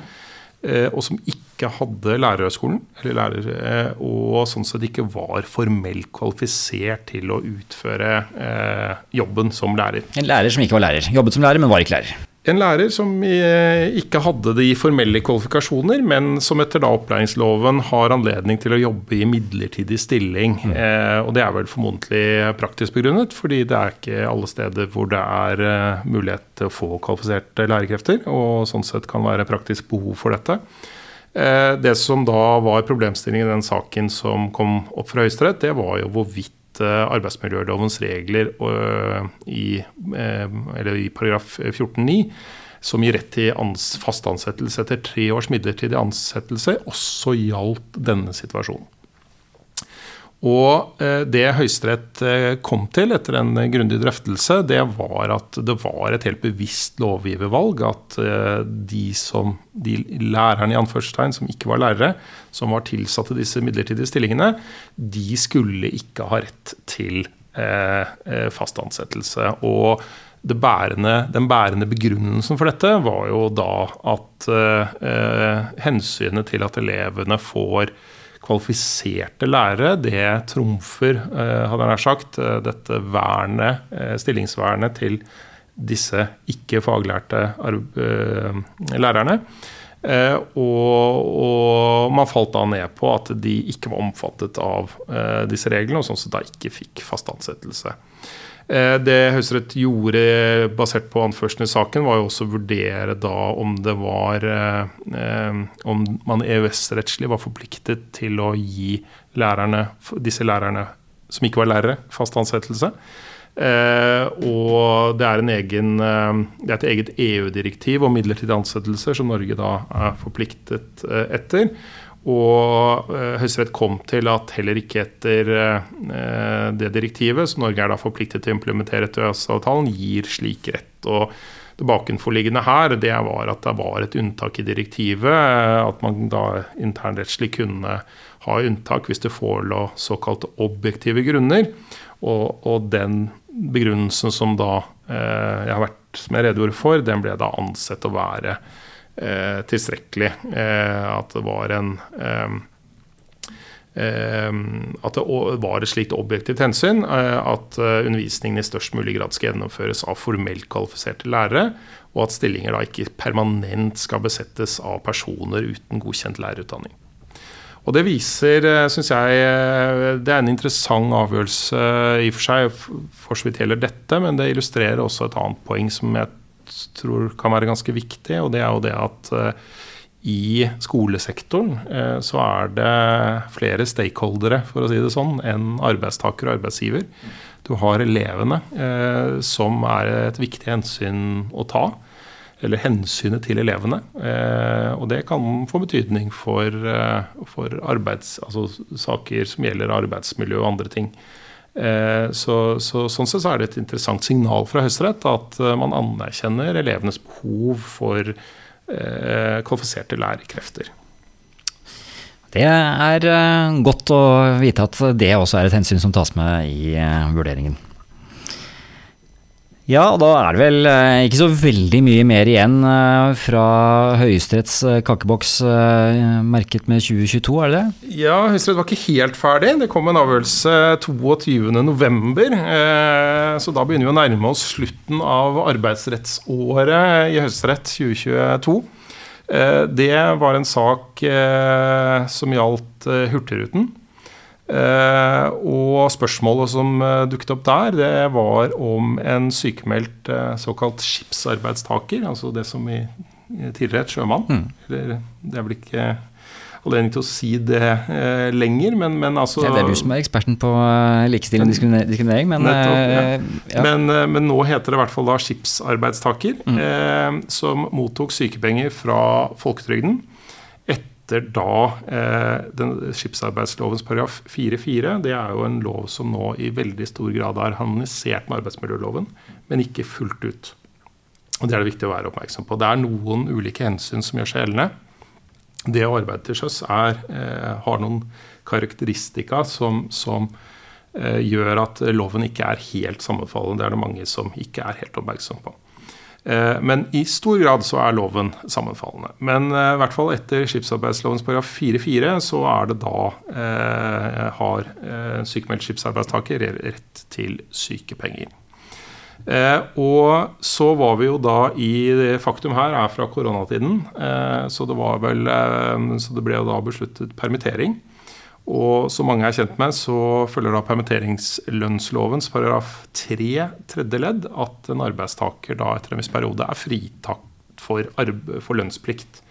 og som ikke hadde lærerhøgskolen, eller eh, og sånn sett ikke var formelt kvalifisert til å utføre eh, jobben som lærer. En lærer som ikke var lærer. Jobbet som lærer, men var ikke lærer. En lærer som eh, ikke hadde de formelle kvalifikasjoner, men som etter da opplæringsloven har anledning til å jobbe i midlertidig stilling. Mm. Eh, og det er vel formodentlig praktisk begrunnet, fordi det er ikke alle steder hvor det er eh, mulighet til å få kvalifiserte lærekrefter, og sånn sett kan være praktisk behov for dette. Eh, det som da var problemstillingen i den saken som kom opp fra Høyesterett, det var jo hvorvidt arbeidsmiljølovens regler i, eller i paragraf 14-9 som gir rett til fast ansettelse etter tre års midlertidig ansettelse, også gjaldt denne situasjonen. Og eh, det Høyesterett eh, kom til etter en grundig drøftelse, det var at det var et helt bevisst lovgivervalg at eh, de, som, de lærerne i anførselstegn som ikke var lærere, som var tilsatt i disse midlertidige stillingene, de skulle ikke ha rett til fast ansettelse. Og bærende, den bærende begrunnelsen for dette var jo da at eh, hensynet til at elevene får kvalifiserte lærere, det trumfer, eh, hadde jeg nær sagt, eh, dette vernet, eh, stillingsvernet til disse ikke faglærte lærerne. Og, og, man falt da ned på at de ikke var omfattet av disse reglene, og sånn sett da ikke fikk fast ansettelse. Det Høyesterett gjorde basert på anførselen i saken, var jo også å vurdere da om det var Om man EØS-rettslig var forpliktet til å gi lærerne, disse lærerne som ikke var lærere, fast ansettelse. Eh, og det er, egen, eh, det er, et eget EU-direktiv om midlertidige ansettelser som Norge da er forpliktet eh, etter. Og uh, Høyesterett kom til at heller ikke etter uh, det direktivet, som Norge er da forpliktet til å implementere etter EØS-avtalen, gir slik rett. Og det bakenforliggende her det var at det var et unntak i direktivet. At man da internrettslig kunne ha unntak hvis det forelå såkalte objektive grunner. Og, og den begrunnelsen som da jeg har vært som jeg redegjorde for, den ble da ansett å være eh, tilstrekkelig. Eh, at det var en eh, at det var et slikt objektivt hensyn eh, at eh, undervisningen i størst mulig grad skal gjennomføres av formelt kvalifiserte lærere, og at stillinger da ikke permanent skal besettes av personer uten godkjent lærerutdanning. Og Det viser, syns jeg, det er en interessant avgjørelse i og for seg for så vidt gjelder dette, men det illustrerer også et annet poeng som jeg tror kan være ganske viktig, og det er jo det at eh, i skolesektoren eh, så er det flere stakeholdere, for å si det sånn, enn arbeidstaker og arbeidsgiver. Du har elevene, eh, som er et viktig hensyn å ta. Eller hensynet til elevene. og det kan få betydning for, for arbeids, altså saker som gjelder arbeidsmiljø og andre ting. Eh, så, så, sånn sett så er det et interessant signal fra Høyesterett at eh, man anerkjenner elevenes behov for eh, kvalifiserte lærerkrefter. Det er eh, godt å vite at det også er et hensyn som tas med i vurderingen. Ja, og da er det vel eh, ikke så veldig mye mer igjen eh, fra Høyesteretts eh, kakeboks merket med 2022, er det det? Ja, Høyesterett var ikke helt ferdig. Det kom en avgjørelse 22.11. Så da begynner vi å nærme oss slutten av arbeidsrettsåret i Høyesterett 2022. Det var en sak som gjaldt Hurtigruten. Uh, og spørsmålet som uh, dukket opp der, det var om en sykemeldt uh, såkalt skipsarbeidstaker, altså det som i, tidligere het sjømann mm. Eller det er vel ikke anledning til å si det lenger, men, men altså Det er du som er eksperten på likestilling og diskriminering, men, nettopp, ja. Ja. men, men nå heter det i hvert fall da skipsarbeidstaker, mm. som mottok sykepenger fra folketrygden etter da eh, den skipsarbeidslovens paragraf 4-4. Det er jo en lov som nå i veldig stor grad er harmonisert med arbeidsmiljøloven, men ikke fullt ut. Og Det er det viktig å være oppmerksom på. Det er noen ulike hensyn som gjør seg gjeldende. Det å arbeide til sjøs eh, har noen karakteristika som, som eh, gjør at loven ikke er helt sammenfallende. Det er det mange som ikke er helt oppmerksom på. Eh, men i stor grad så er loven sammenfallende. Men eh, i hvert fall etter skipsarbeidslovens paragraf 4-4 så er det da eh, har eh, sykemeldt skipsarbeidstaker rett til sykepenger. Eh, og så var vi jo da i det Faktum her er fra koronatiden, eh, så det var vel eh, Så det ble jo da besluttet permittering. Og som mange er kjent med, så følger da permitteringslønnslovens paragraf 3 tredje ledd at en arbeidstaker da etter en viss periode er fritatt for, for lønnsplikt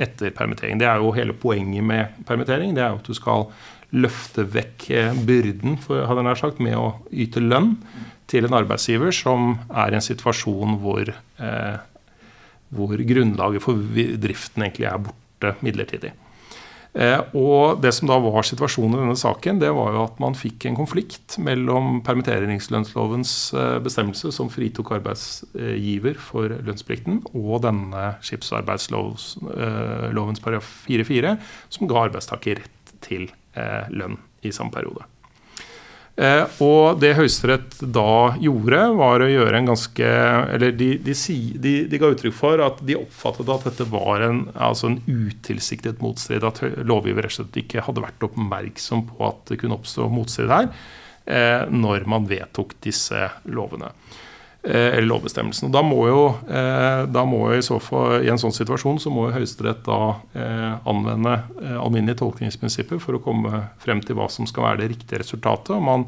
etter permittering. Det er jo hele poenget med permittering. Det er jo at du skal løfte vekk byrden for, hadde jeg sagt, med å yte lønn til en arbeidsgiver som er i en situasjon hvor, eh, hvor grunnlaget for driften egentlig er borte midlertidig. Eh, og Det som da var situasjonen i denne saken, det var jo at man fikk en konflikt mellom permitteringslønnslovens eh, bestemmelse, som fritok arbeidsgiver for lønnsplikten, og denne skipsarbeidslovens eh, paragraf 4-4, som ga arbeidstaker rett til lønn i samme periode. Eh, og det Høyesterett da gjorde, var å gjøre en ganske Eller de, de, de, de, ga uttrykk for at de oppfattet at dette var en, altså en utilsiktet motstrid. At lovgiver rett og slett ikke hadde vært oppmerksom på at det kunne oppstå motstrid her, eh, når man vedtok disse lovene. Eh, eller lovbestemmelsen. Da må jo, eh, da må jo i så fall, i en sånn situasjon så må jo Høyesterett da eh, anvende alminnelige tolkningsprinsipper for å komme frem til hva som skal være det riktige resultatet. og man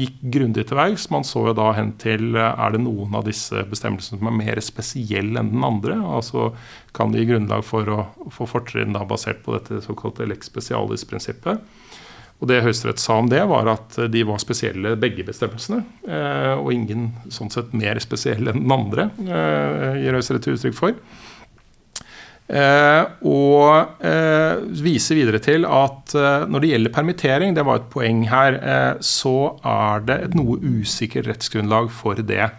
gikk grundig til verks. Man så jo da hen til er det noen av disse bestemmelsene som er mer spesielle enn den andre. altså Kan det gi grunnlag for å få fortrinn basert på dette såkalte lex specialis-prinsippet. Og Det Høyesterett sa om det, var at de var spesielle, begge bestemmelsene. Eh, og ingen sånn sett mer spesielle enn den andre, eh, gir Høyesterett uttrykk for. Eh, og viser videre til at når det gjelder permittering, det var et poeng her, så er det et noe usikkert rettsgrunnlag for det.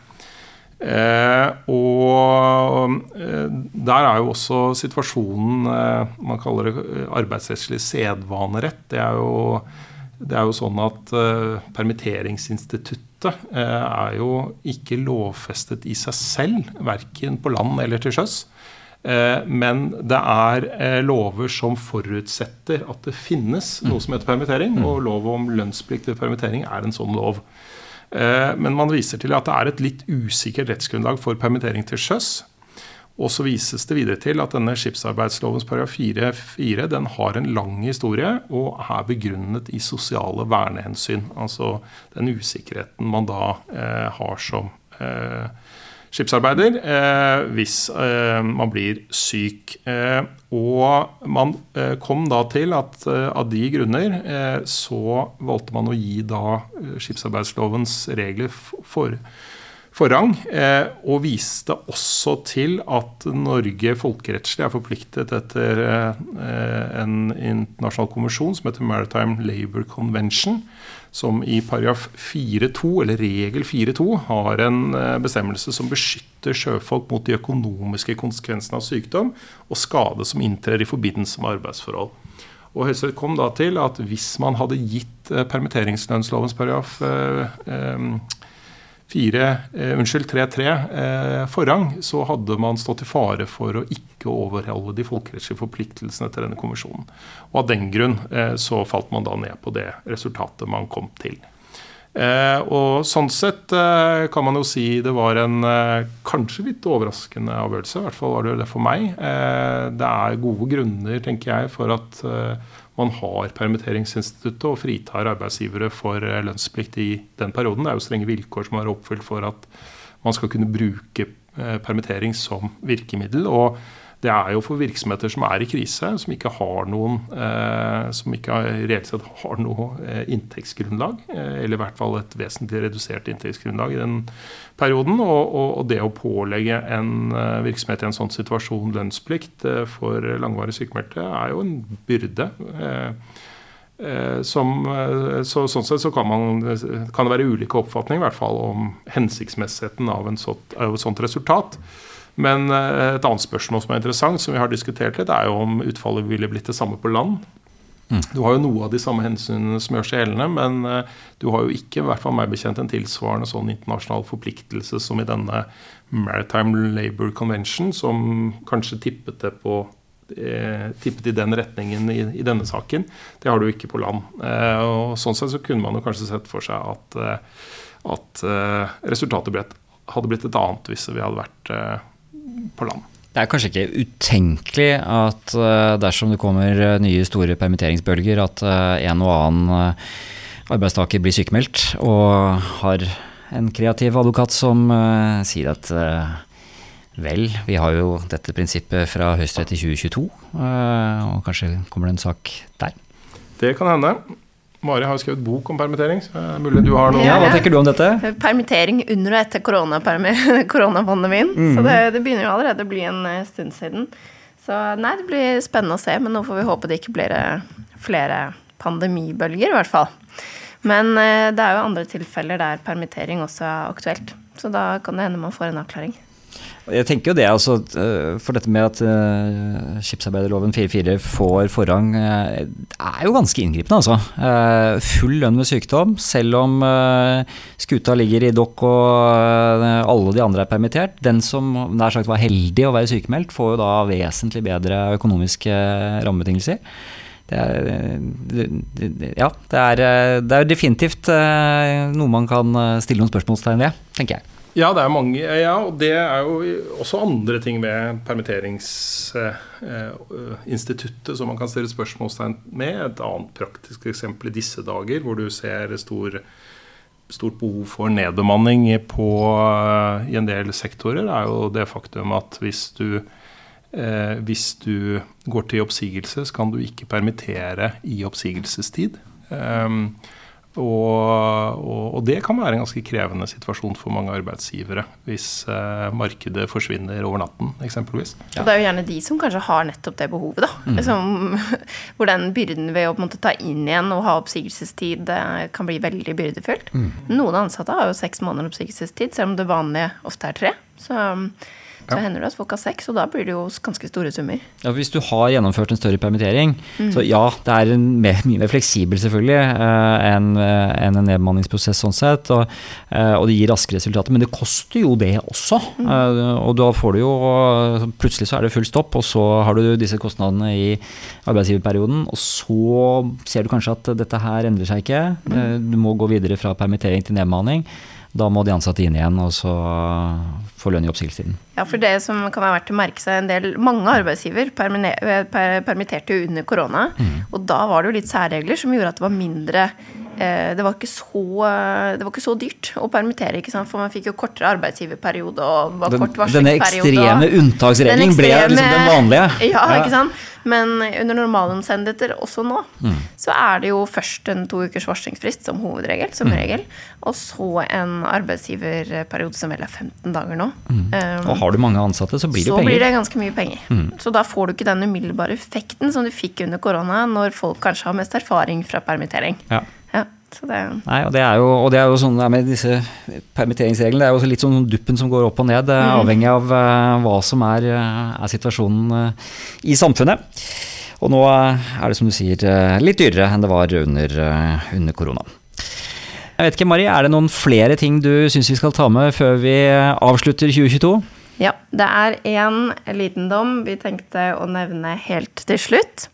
Eh, og eh, der er jo også situasjonen eh, Man kaller det arbeidsrettslig sedvanerett. Det er jo, det er jo sånn at eh, permitteringsinstituttet eh, er jo ikke lovfestet i seg selv, verken på land eller til sjøs. Eh, men det er lover som forutsetter at det finnes noe som heter permittering. Og lov om lønnsplikt ved permittering er en sånn lov. Eh, men man viser til at det er et litt usikkert rettsgrunnlag for permittering til sjøs. Og så vises det videre til at denne skipsarbeidslovens paragraf 4-4 den har en lang historie og er begrunnet i sosiale vernehensyn. Altså den usikkerheten man da eh, har som eh, skipsarbeider eh, hvis eh, man blir syk. Eh, og man eh, kom da til at av de grunner så valgte man å gi da skipsarbeidslovens regler for, forrang. og viste også til at Norge folkerettslig er forpliktet etter en internasjonal konvensjon som heter Maritime Labour Convention som i paragraf 4-2, eller regel 4-2, har en eh, bestemmelse som beskytter sjøfolk mot de økonomiske konsekvensene av sykdom og skade som inntrer i forbindelse med arbeidsforhold. Og Høyesterett kom da til at hvis man hadde gitt eh, permitteringslønnslovens paragraf eh, eh, 4, eh, unnskyld, 3-3 eh, forrang, så hadde man stått i fare for å ikke overholde de folkerettslige forpliktelsene til denne konvensjonen. Og Av den grunn eh, så falt man da ned på det resultatet man kom til. Eh, og Sånn sett eh, kan man jo si det var en eh, kanskje litt overraskende avgjørelse. I hvert fall var det det for meg. det er gode grunner, tenker jeg, for at man har permitteringsinstituttet og fritar arbeidsgivere for eh, lønnsplikt i den perioden. Det er jo strenge vilkår som er oppfylt for at man skal kunne bruke eh, permittering som virkemiddel. og det er jo for virksomheter som er i krise, som ikke har noen eh, som ikke reelt sett har noe eh, inntektsgrunnlag, eh, eller i hvert fall et vesentlig redusert inntektsgrunnlag i den perioden. Og, og, og det å pålegge en eh, virksomhet i en sånn situasjon lønnsplikt for langvarig sykemeldte er jo en byrde. Eh, som, så, sånn sett så kan, man, kan, det være ulike oppfatninger i hvert fall om hensiktsmessigheten av, sånt, av et sånt resultat. Men eh, et annet spørsmål som er interessant, som vi har diskutert litt, er jo om utfallet ville blitt det samme på land. Mm. Du har jo noe av de samme hensynene som gjør seg gjeldende, men eh, du har jo ikke i hvert fall meg bekjent, en tilsvarende sånn internasjonal forpliktelse som i denne Maritime Labour Convention, som kanskje tippet det på eh, tippet i den retningen i, i, denne saken. Det har du ikke på land. og Sånn sett så kunne man jo kanskje sett for seg at, at resultatet ble et hadde blitt et annet hvis vi hadde vært eh, på land. Det er kanskje ikke utenkelig at eh, dersom det kommer eh, nye store permitteringsbølger, at eh, en og annen arbeidstaker blir sykemeldt og har en kreativ advokat som sier at vel, vi har jo dette prinsippet fra høyesterett i 2022, eh, og kanskje kommer det en sak der. Det kan hende. Mari har jo skrevet bok om permittering, så det er mulig du har noe Ja, Hva tenker du om dette? Permittering under og etter koronapandemien. koronapandemien. Så det, det begynner jo allerede å bli en eh, stund siden. Så nei, det blir spennende å se, men nå får vi håpe det ikke blir eh, flere pandemibølger, i hvert fall. Men eh, det er jo andre tilfeller der permittering også er aktuelt. Så da kan det hende man får en avklaring. Jeg tenker jo det, altså, øh, for dette med at uh, skipsarbeiderloven 4-4 får forrang, uh, er jo ganske inngripende, altså. Uh, full lønn ved sykdom, selv om skuta ligger i dokk og alle de andre er permittert. Den som nær sagt var heldig å være sykemeldt, får jo da vesentlig bedre økonomiske rammebetingelser. Det er, det, ja, det er, det er definitivt noe man kan stille noen spørsmålstegn ved, tenker jeg. Ja, det er mange, ja, og det er jo også andre ting ved permitteringsinstituttet som man kan stille spørsmålstegn med. Et annet praktisk eksempel i disse dager, hvor du ser stor, stort behov for nedbemanning på, i en del sektorer, er jo det faktum at hvis du Eh, hvis du går til oppsigelse, så kan du ikke permittere i oppsigelsestid. Um, og, og, og det kan være en ganske krevende situasjon for mange arbeidsgivere hvis eh, markedet forsvinner over natten, eksempelvis. Og det er jo gjerne de som kanskje har nettopp det behovet, da. Liksom, hvor den byrden ved å måte ta inn igjen og ha oppsigelsestid eh, kan bli veldig byrdefullt. Noen ansatte har jo seks måneder oppsigelsestid, selv om det vanlige ofte er tre. Så, så hender det at folk har seks, og da blir det jo ganske store summer. Ja, hvis du har gjennomført en større permittering, så ja, det er en mer, mye mer fleksibel selvfølgelig eh, enn en, en nedbemanningsprosess sånn sett, og, eh, og det gir raske resultater, men det koster jo det også. Mm. og da får du jo Plutselig så er det full stopp, og så har du disse kostnadene i arbeidsgiverperioden, og så ser du kanskje at dette her endrer seg ikke. mm. du må gå videre fra permittering til nedbemanning. Da må de ansatte inn igjen, og så få lønn i oppsigelsestiden. Ja, for det som kan være verdt å merke seg, en del, mange arbeidsgiver eh, per, permitterte jo under korona. Og da var det jo litt særregler som gjorde at det var mindre det, var så, det var ikke så dyrt å permittere, for man fikk jo kortere arbeidsgiverperiode og var Den, kort denne ekstreme unntaksregelen Den ble liksom den vanlige. Ja, ikke sant? Men under normale omstendigheter, også nå, Mm. så er det jo først en to ukers varslingsfrist som hovedregel, som Mm. regel, og så en arbeidsgiverperiode som vel er 15 dager nå. Um, Mm. Og har du mange ansatte, så blir det så penger. Så blir det ganske mye penger. Så da får du ikke den umiddelbare effekten som du fikk under korona, når folk kanskje har mest erfaring fra permittering. Ja. Så det Nei, og det er jo, og det er jo sånn det er med disse permitteringsreglene. Det er jo litt sånn duppen som går opp og ned, mm. avhengig av eh, hva som er, eh, er situasjonen eh, i samfunnet. Og nå eh, er det som du sier eh, litt dyrere enn det var under, eh, under korona. Jeg vet ikke, Mari, Er det noen flere ting du syns vi skal ta med før vi avslutter 2022? Ja, det er en liten dom vi tenkte å nevne helt til slutt.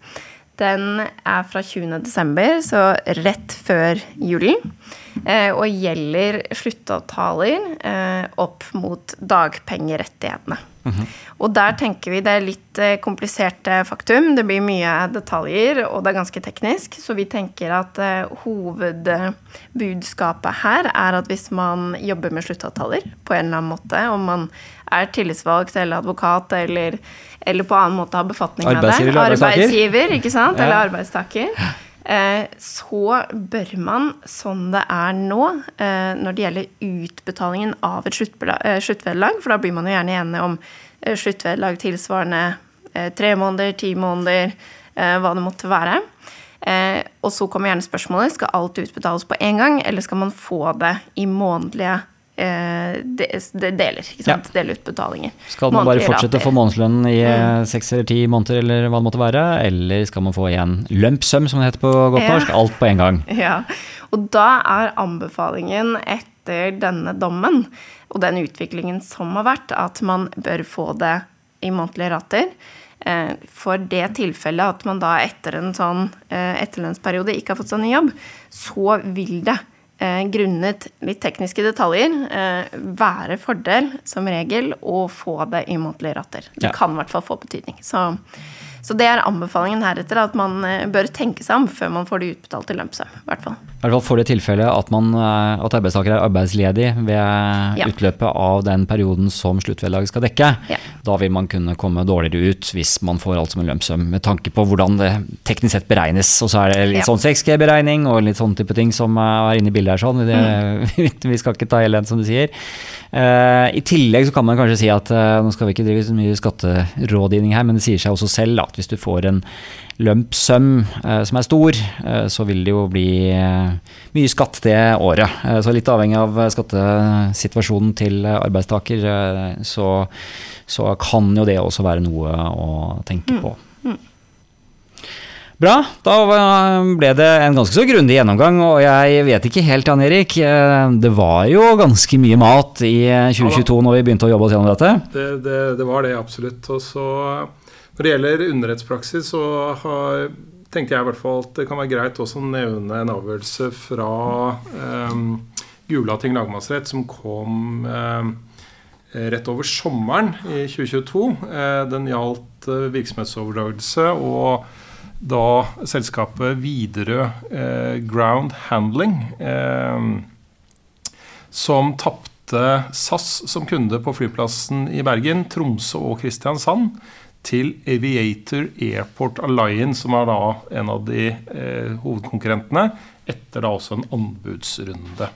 Den er fra 20. desember, så rett før julen. Eh, og gjelder sluttavtaler eh, opp mot dagpengerettighetene. Og der tenker vi det er litt eh, kompliserte faktum. Det blir mye detaljer, og det er ganske teknisk. Så vi tenker at hovedbudskapet her er at hvis man jobber med sluttavtaler på en eller annen måte, om man er tillitsvalgt eller advokat eller, eller på annen måte har befatning med det Arbeidsgiver? Arbeidsgiver, ikke sant? Eller arbeidstaker. Eh, så bør man, sånn det er nå, eh, når det gjelder utbetalingen av et eh, sluttvederlag, for da blir man jo gjerne enige om sluttvederlag tilsvarende eh, tre måneder, ti måneder, eh, hva det måtte være. Eh, og så kommer gjerne spørsmålet skal alt utbetales på én gang, eller skal man få det i månedlige eh, de, de deler. ikke sant? Delutbetalinger. Skal man bare fortsette å få månedslønn i seks mm. eller ti måneder, eller hva det måtte være? Eller skal man få igjen lump sum, som det heter på godt Ja. norsk? Alt på en gang. Ja, og da er anbefalingen etter denne dommen og den utviklingen som har vært, at man bør få det i månedlige rater. Eh, For det tilfellet at man da etter en sånn eh, etterlønnsperiode ikke har fått seg ny jobb, så vil det eh, grunnet litt tekniske detaljer eh, være fordel som regel å få det i månedlige rater. Det Ja. kan i hvert fall få betydning. Så, så det er anbefalingen heretter, at man eh, bør tenke seg om før man får det utbetalt i lønnssum. I hvert fall. I hvert fall for det tilfellet at, man, eh, at arbeidstaker er arbeidsledig ved Ja. utløpet av den perioden som sluttvederlaget skal dekke. Ja. Da vil man kunne komme dårligere ut hvis man får alt som en lønnssum, med tanke på hvordan det teknisk sett beregnes. Og så er det litt Ja. sånn 6G-beregning og litt sånne type ting som eh, er inne i bildet her. sånn. Det, vi skal ikke ta hele den, som du sier. Uh, I tillegg så kan man kanskje si at uh, nå skal vi ikke drive så mye skatterådgivning her, men det sier seg også selv at hvis du får en lump sum eh, som er stor, eh, så vil det jo bli eh, mye skatt det året. Eh, så litt avhengig av skattesituasjonen til arbeidstaker, eh, så, så kan jo det også være noe å tenke på. Bra, da ble det en ganske så grundig gjennomgang, og jeg vet ikke helt, Jan Erik. Det var jo ganske mye mat i eh, 2022 når vi begynte å jobbe oss gjennom dette. Det, det, det var det absolutt. Og så Når det gjelder underrettspraksis, så har, tenkte jeg i hvert fall at det kan være greit også å nevne en avgjørelse fra eh, Gulating lagmannsrett som kom eh, rett over sommeren i 2022. Eh, den gjaldt eh, virksomhetsoverdragelse og da selskapet Widerøe eh, Ground Handling. Eh, som tapte SAS som kunde på flyplassen i Bergen, Tromsø og Kristiansand til Aviator Airport Alliance, som er da en av de eh, hovedkonkurrentene, etter da også en anbudsrunde.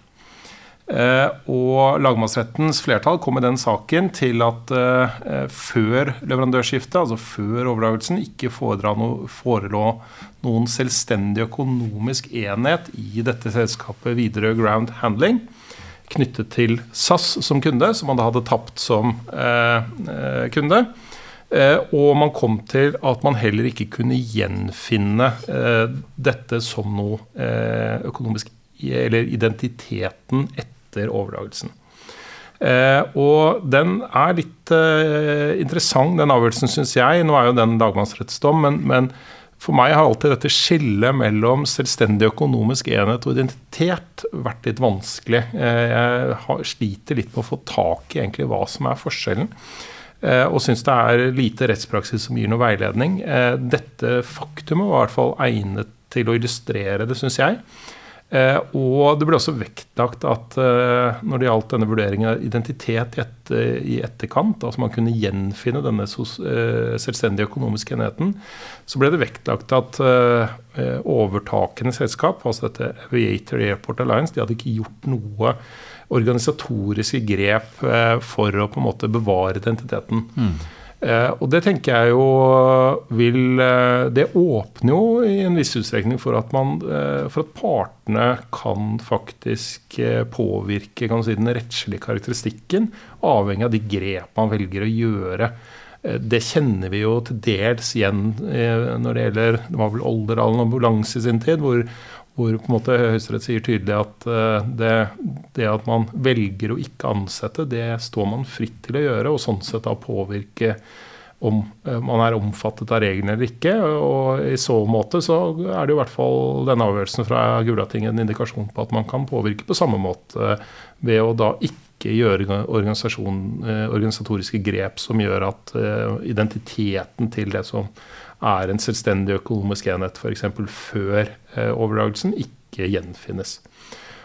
Eh, og lagmannsrettens flertall kom i den saken til at eh, før leverandørskiftet, altså før overdragelsen, ikke no, forelå noen selvstendig økonomisk enhet i dette selskapet Widerøe Ground Handling knyttet til SAS som kunde, som man da hadde tapt som eh, eh, kunde. Eh, og man kom til at man heller ikke kunne gjenfinne eh, dette som noe eh, økonomisk Eller identiteten etter overdragelsen. Og den er litt interessant, den avgjørelsen, syns jeg. Nå er jo den lagmannsrettsdom, men, men for meg har alltid dette skillet mellom selvstendig økonomisk enhet og identitet vært litt vanskelig. Jeg sliter litt med å få tak i egentlig hva som er forskjellen. Eh, og syns det er lite rettspraksis som gir noe veiledning. Eh, dette faktumet var i hvert fall egnet til å illustrere det, syns jeg. Eh, og det ble også vektlagt at når det gjaldt denne vurderingen av identitet i, etterkant, altså man kunne gjenfinne denne selvstendige økonomiske enheten, så ble det vektlagt at overtakende selskap, altså dette Aviator Airport Alliance, de hadde ikke gjort noe organisatoriske grep eh, for å på en måte bevare identiteten. Mm. og det tenker jeg jo vil eh, Det åpner jo i en viss utstrekning for at, man, eh, for at partene kan faktisk eh, påvirke kan si, den rettslige karakteristikken, avhengig av de grep man velger å gjøre. Eh, Det kjenner vi jo til dels igjen eh, når det gjelder Det var vel Olderdalen ambulanse i sin tid, hvor, hvor på en måte Høyesterett sier tydelig at eh, det, det at man velger å ikke ansette, det står man fritt til å gjøre, og sånn sett da påvirke om eh, man er omfattet av reglene eller ikke. Og i så måte så er det i hvert fall denne avgjørelsen fra Gulating en indikasjon på at man kan påvirke på samme måte ved å da ikke gjøre eh, organisatoriske grep som gjør at identiteten til det som er en selvstendig økonomisk enhet, f.eks. før eh, overdragelsen, ikke gjenfinnes.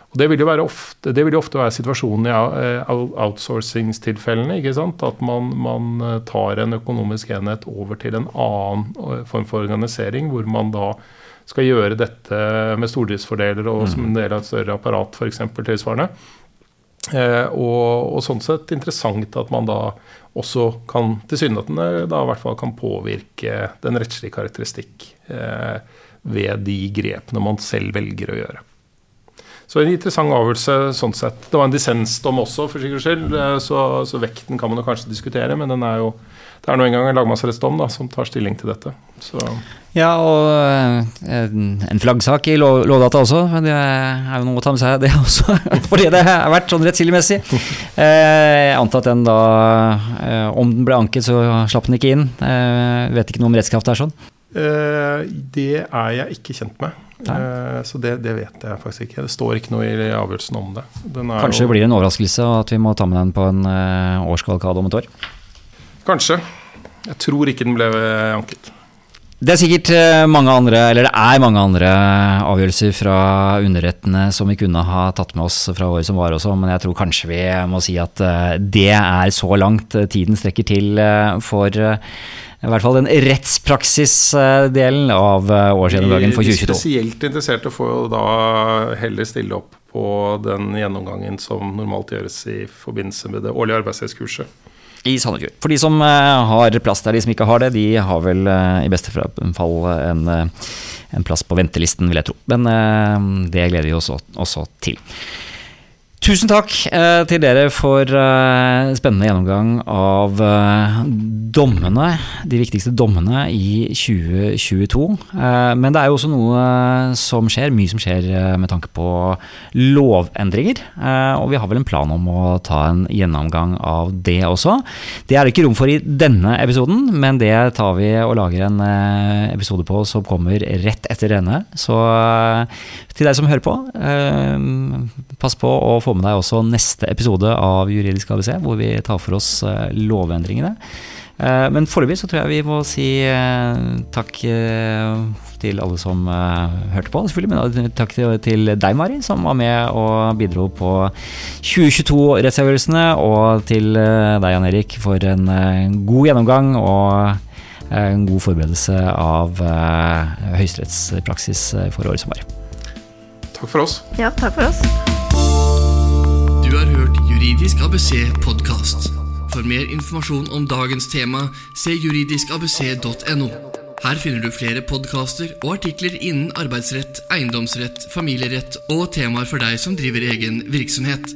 Og det vil jo være ofte, det vil jo ofte være situasjonen i eh, outsourcingstilfellene. ikke sant? At man, man eh, tar en økonomisk enhet over til en annen form for organisering, hvor man da skal gjøre dette med stordriftsfordeler og som en del av et større apparat, f.eks. tilsvarende. Eh, og, og sånn sett interessant at man da også kan tilsynelatende da i hvert fall kan påvirke den rettslige karakteristikk eh, ved de grepene man selv velger å gjøre. Så en interessant avgjørelse sånn sett. Det var en dissensdom også, for sikkerhets skyld, eh, så, så vekten kan man jo kanskje diskutere, men den er jo det er nå engang en lagmannsrettsdom som tar stilling til dette. Så Ja, og eh, en flaggsak i lov, Lovdata også, men det er jo noe å ta med seg, det også. Fordi det har vært sånn rettskildemessig. Eh, jeg antar at den da eh, Om den ble anket, så slapp den ikke inn. Jeg vet ikke noe om rettskraft er sånn. Det er jeg ikke kjent med. Nei. så det, det, vet jeg faktisk ikke. Det står ikke noe i avgjørelsen om det. Kanskje det blir en overraskelse at vi må ta med den på en uh, om et år? Kanskje. Jeg tror ikke den ble anket. Det er sikkert eh, mange andre, eller det er mange andre avgjørelser fra underrettene som vi kunne ha tatt med oss fra året som var også, men jeg tror kanskje vi må si at eh, det er så langt tiden strekker til eh, for i hvert fall den rettspraksisdelen av årsgjennomgangen for 2022. De spesielt interesserte får jo da heller stille opp på den gjennomgangen som normalt gjøres i forbindelse med det årlige arbeidsrettskurset i Sandefjord. For de som uh, har plass der, de som ikke har det, de har vel uh, i beste fall en, uh, en, plass på ventelisten, vil jeg tro. Men det gleder vi oss også til. Tusen takk eh, til dere for eh, spennende gjennomgang av eh, dommene, de viktigste dommene i 2022. Eh, men det er jo også noe som skjer, mye som skjer eh, med tanke på lovendringer. Eh, og vi har vel en plan om å ta en gjennomgang av det også. Det er det ikke rom for i denne episoden, men det tar vi og lager en episode på som kommer rett etter denne. Så til deg som hører på, pass på å få med deg også neste episode av Juridisk ABC, hvor vi tar for oss eh, lovendringene. Eh, men foreløpig så tror jeg vi må si eh, takk til alle som hørte på, selvfølgelig. Men takk til deg, Mari, som var med og bidro på 2022-rettsavgjørelsene. Og til deg, Jan Erik, for en god gjennomgang og en god forberedelse av høyesterettspraksis for året som var. Takk for oss. Ja, takk for oss. Du har hørt Juridisk ABC podkast. For mer informasjon om dagens tema, se juridiskabc.no. Her finner du flere podkaster og artikler innen arbeidsrett, eiendomsrett, familierett og temaer for deg som driver egen virksomhet.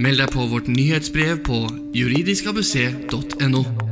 Meld deg på vårt nyhetsbrev på juridiskabc.no.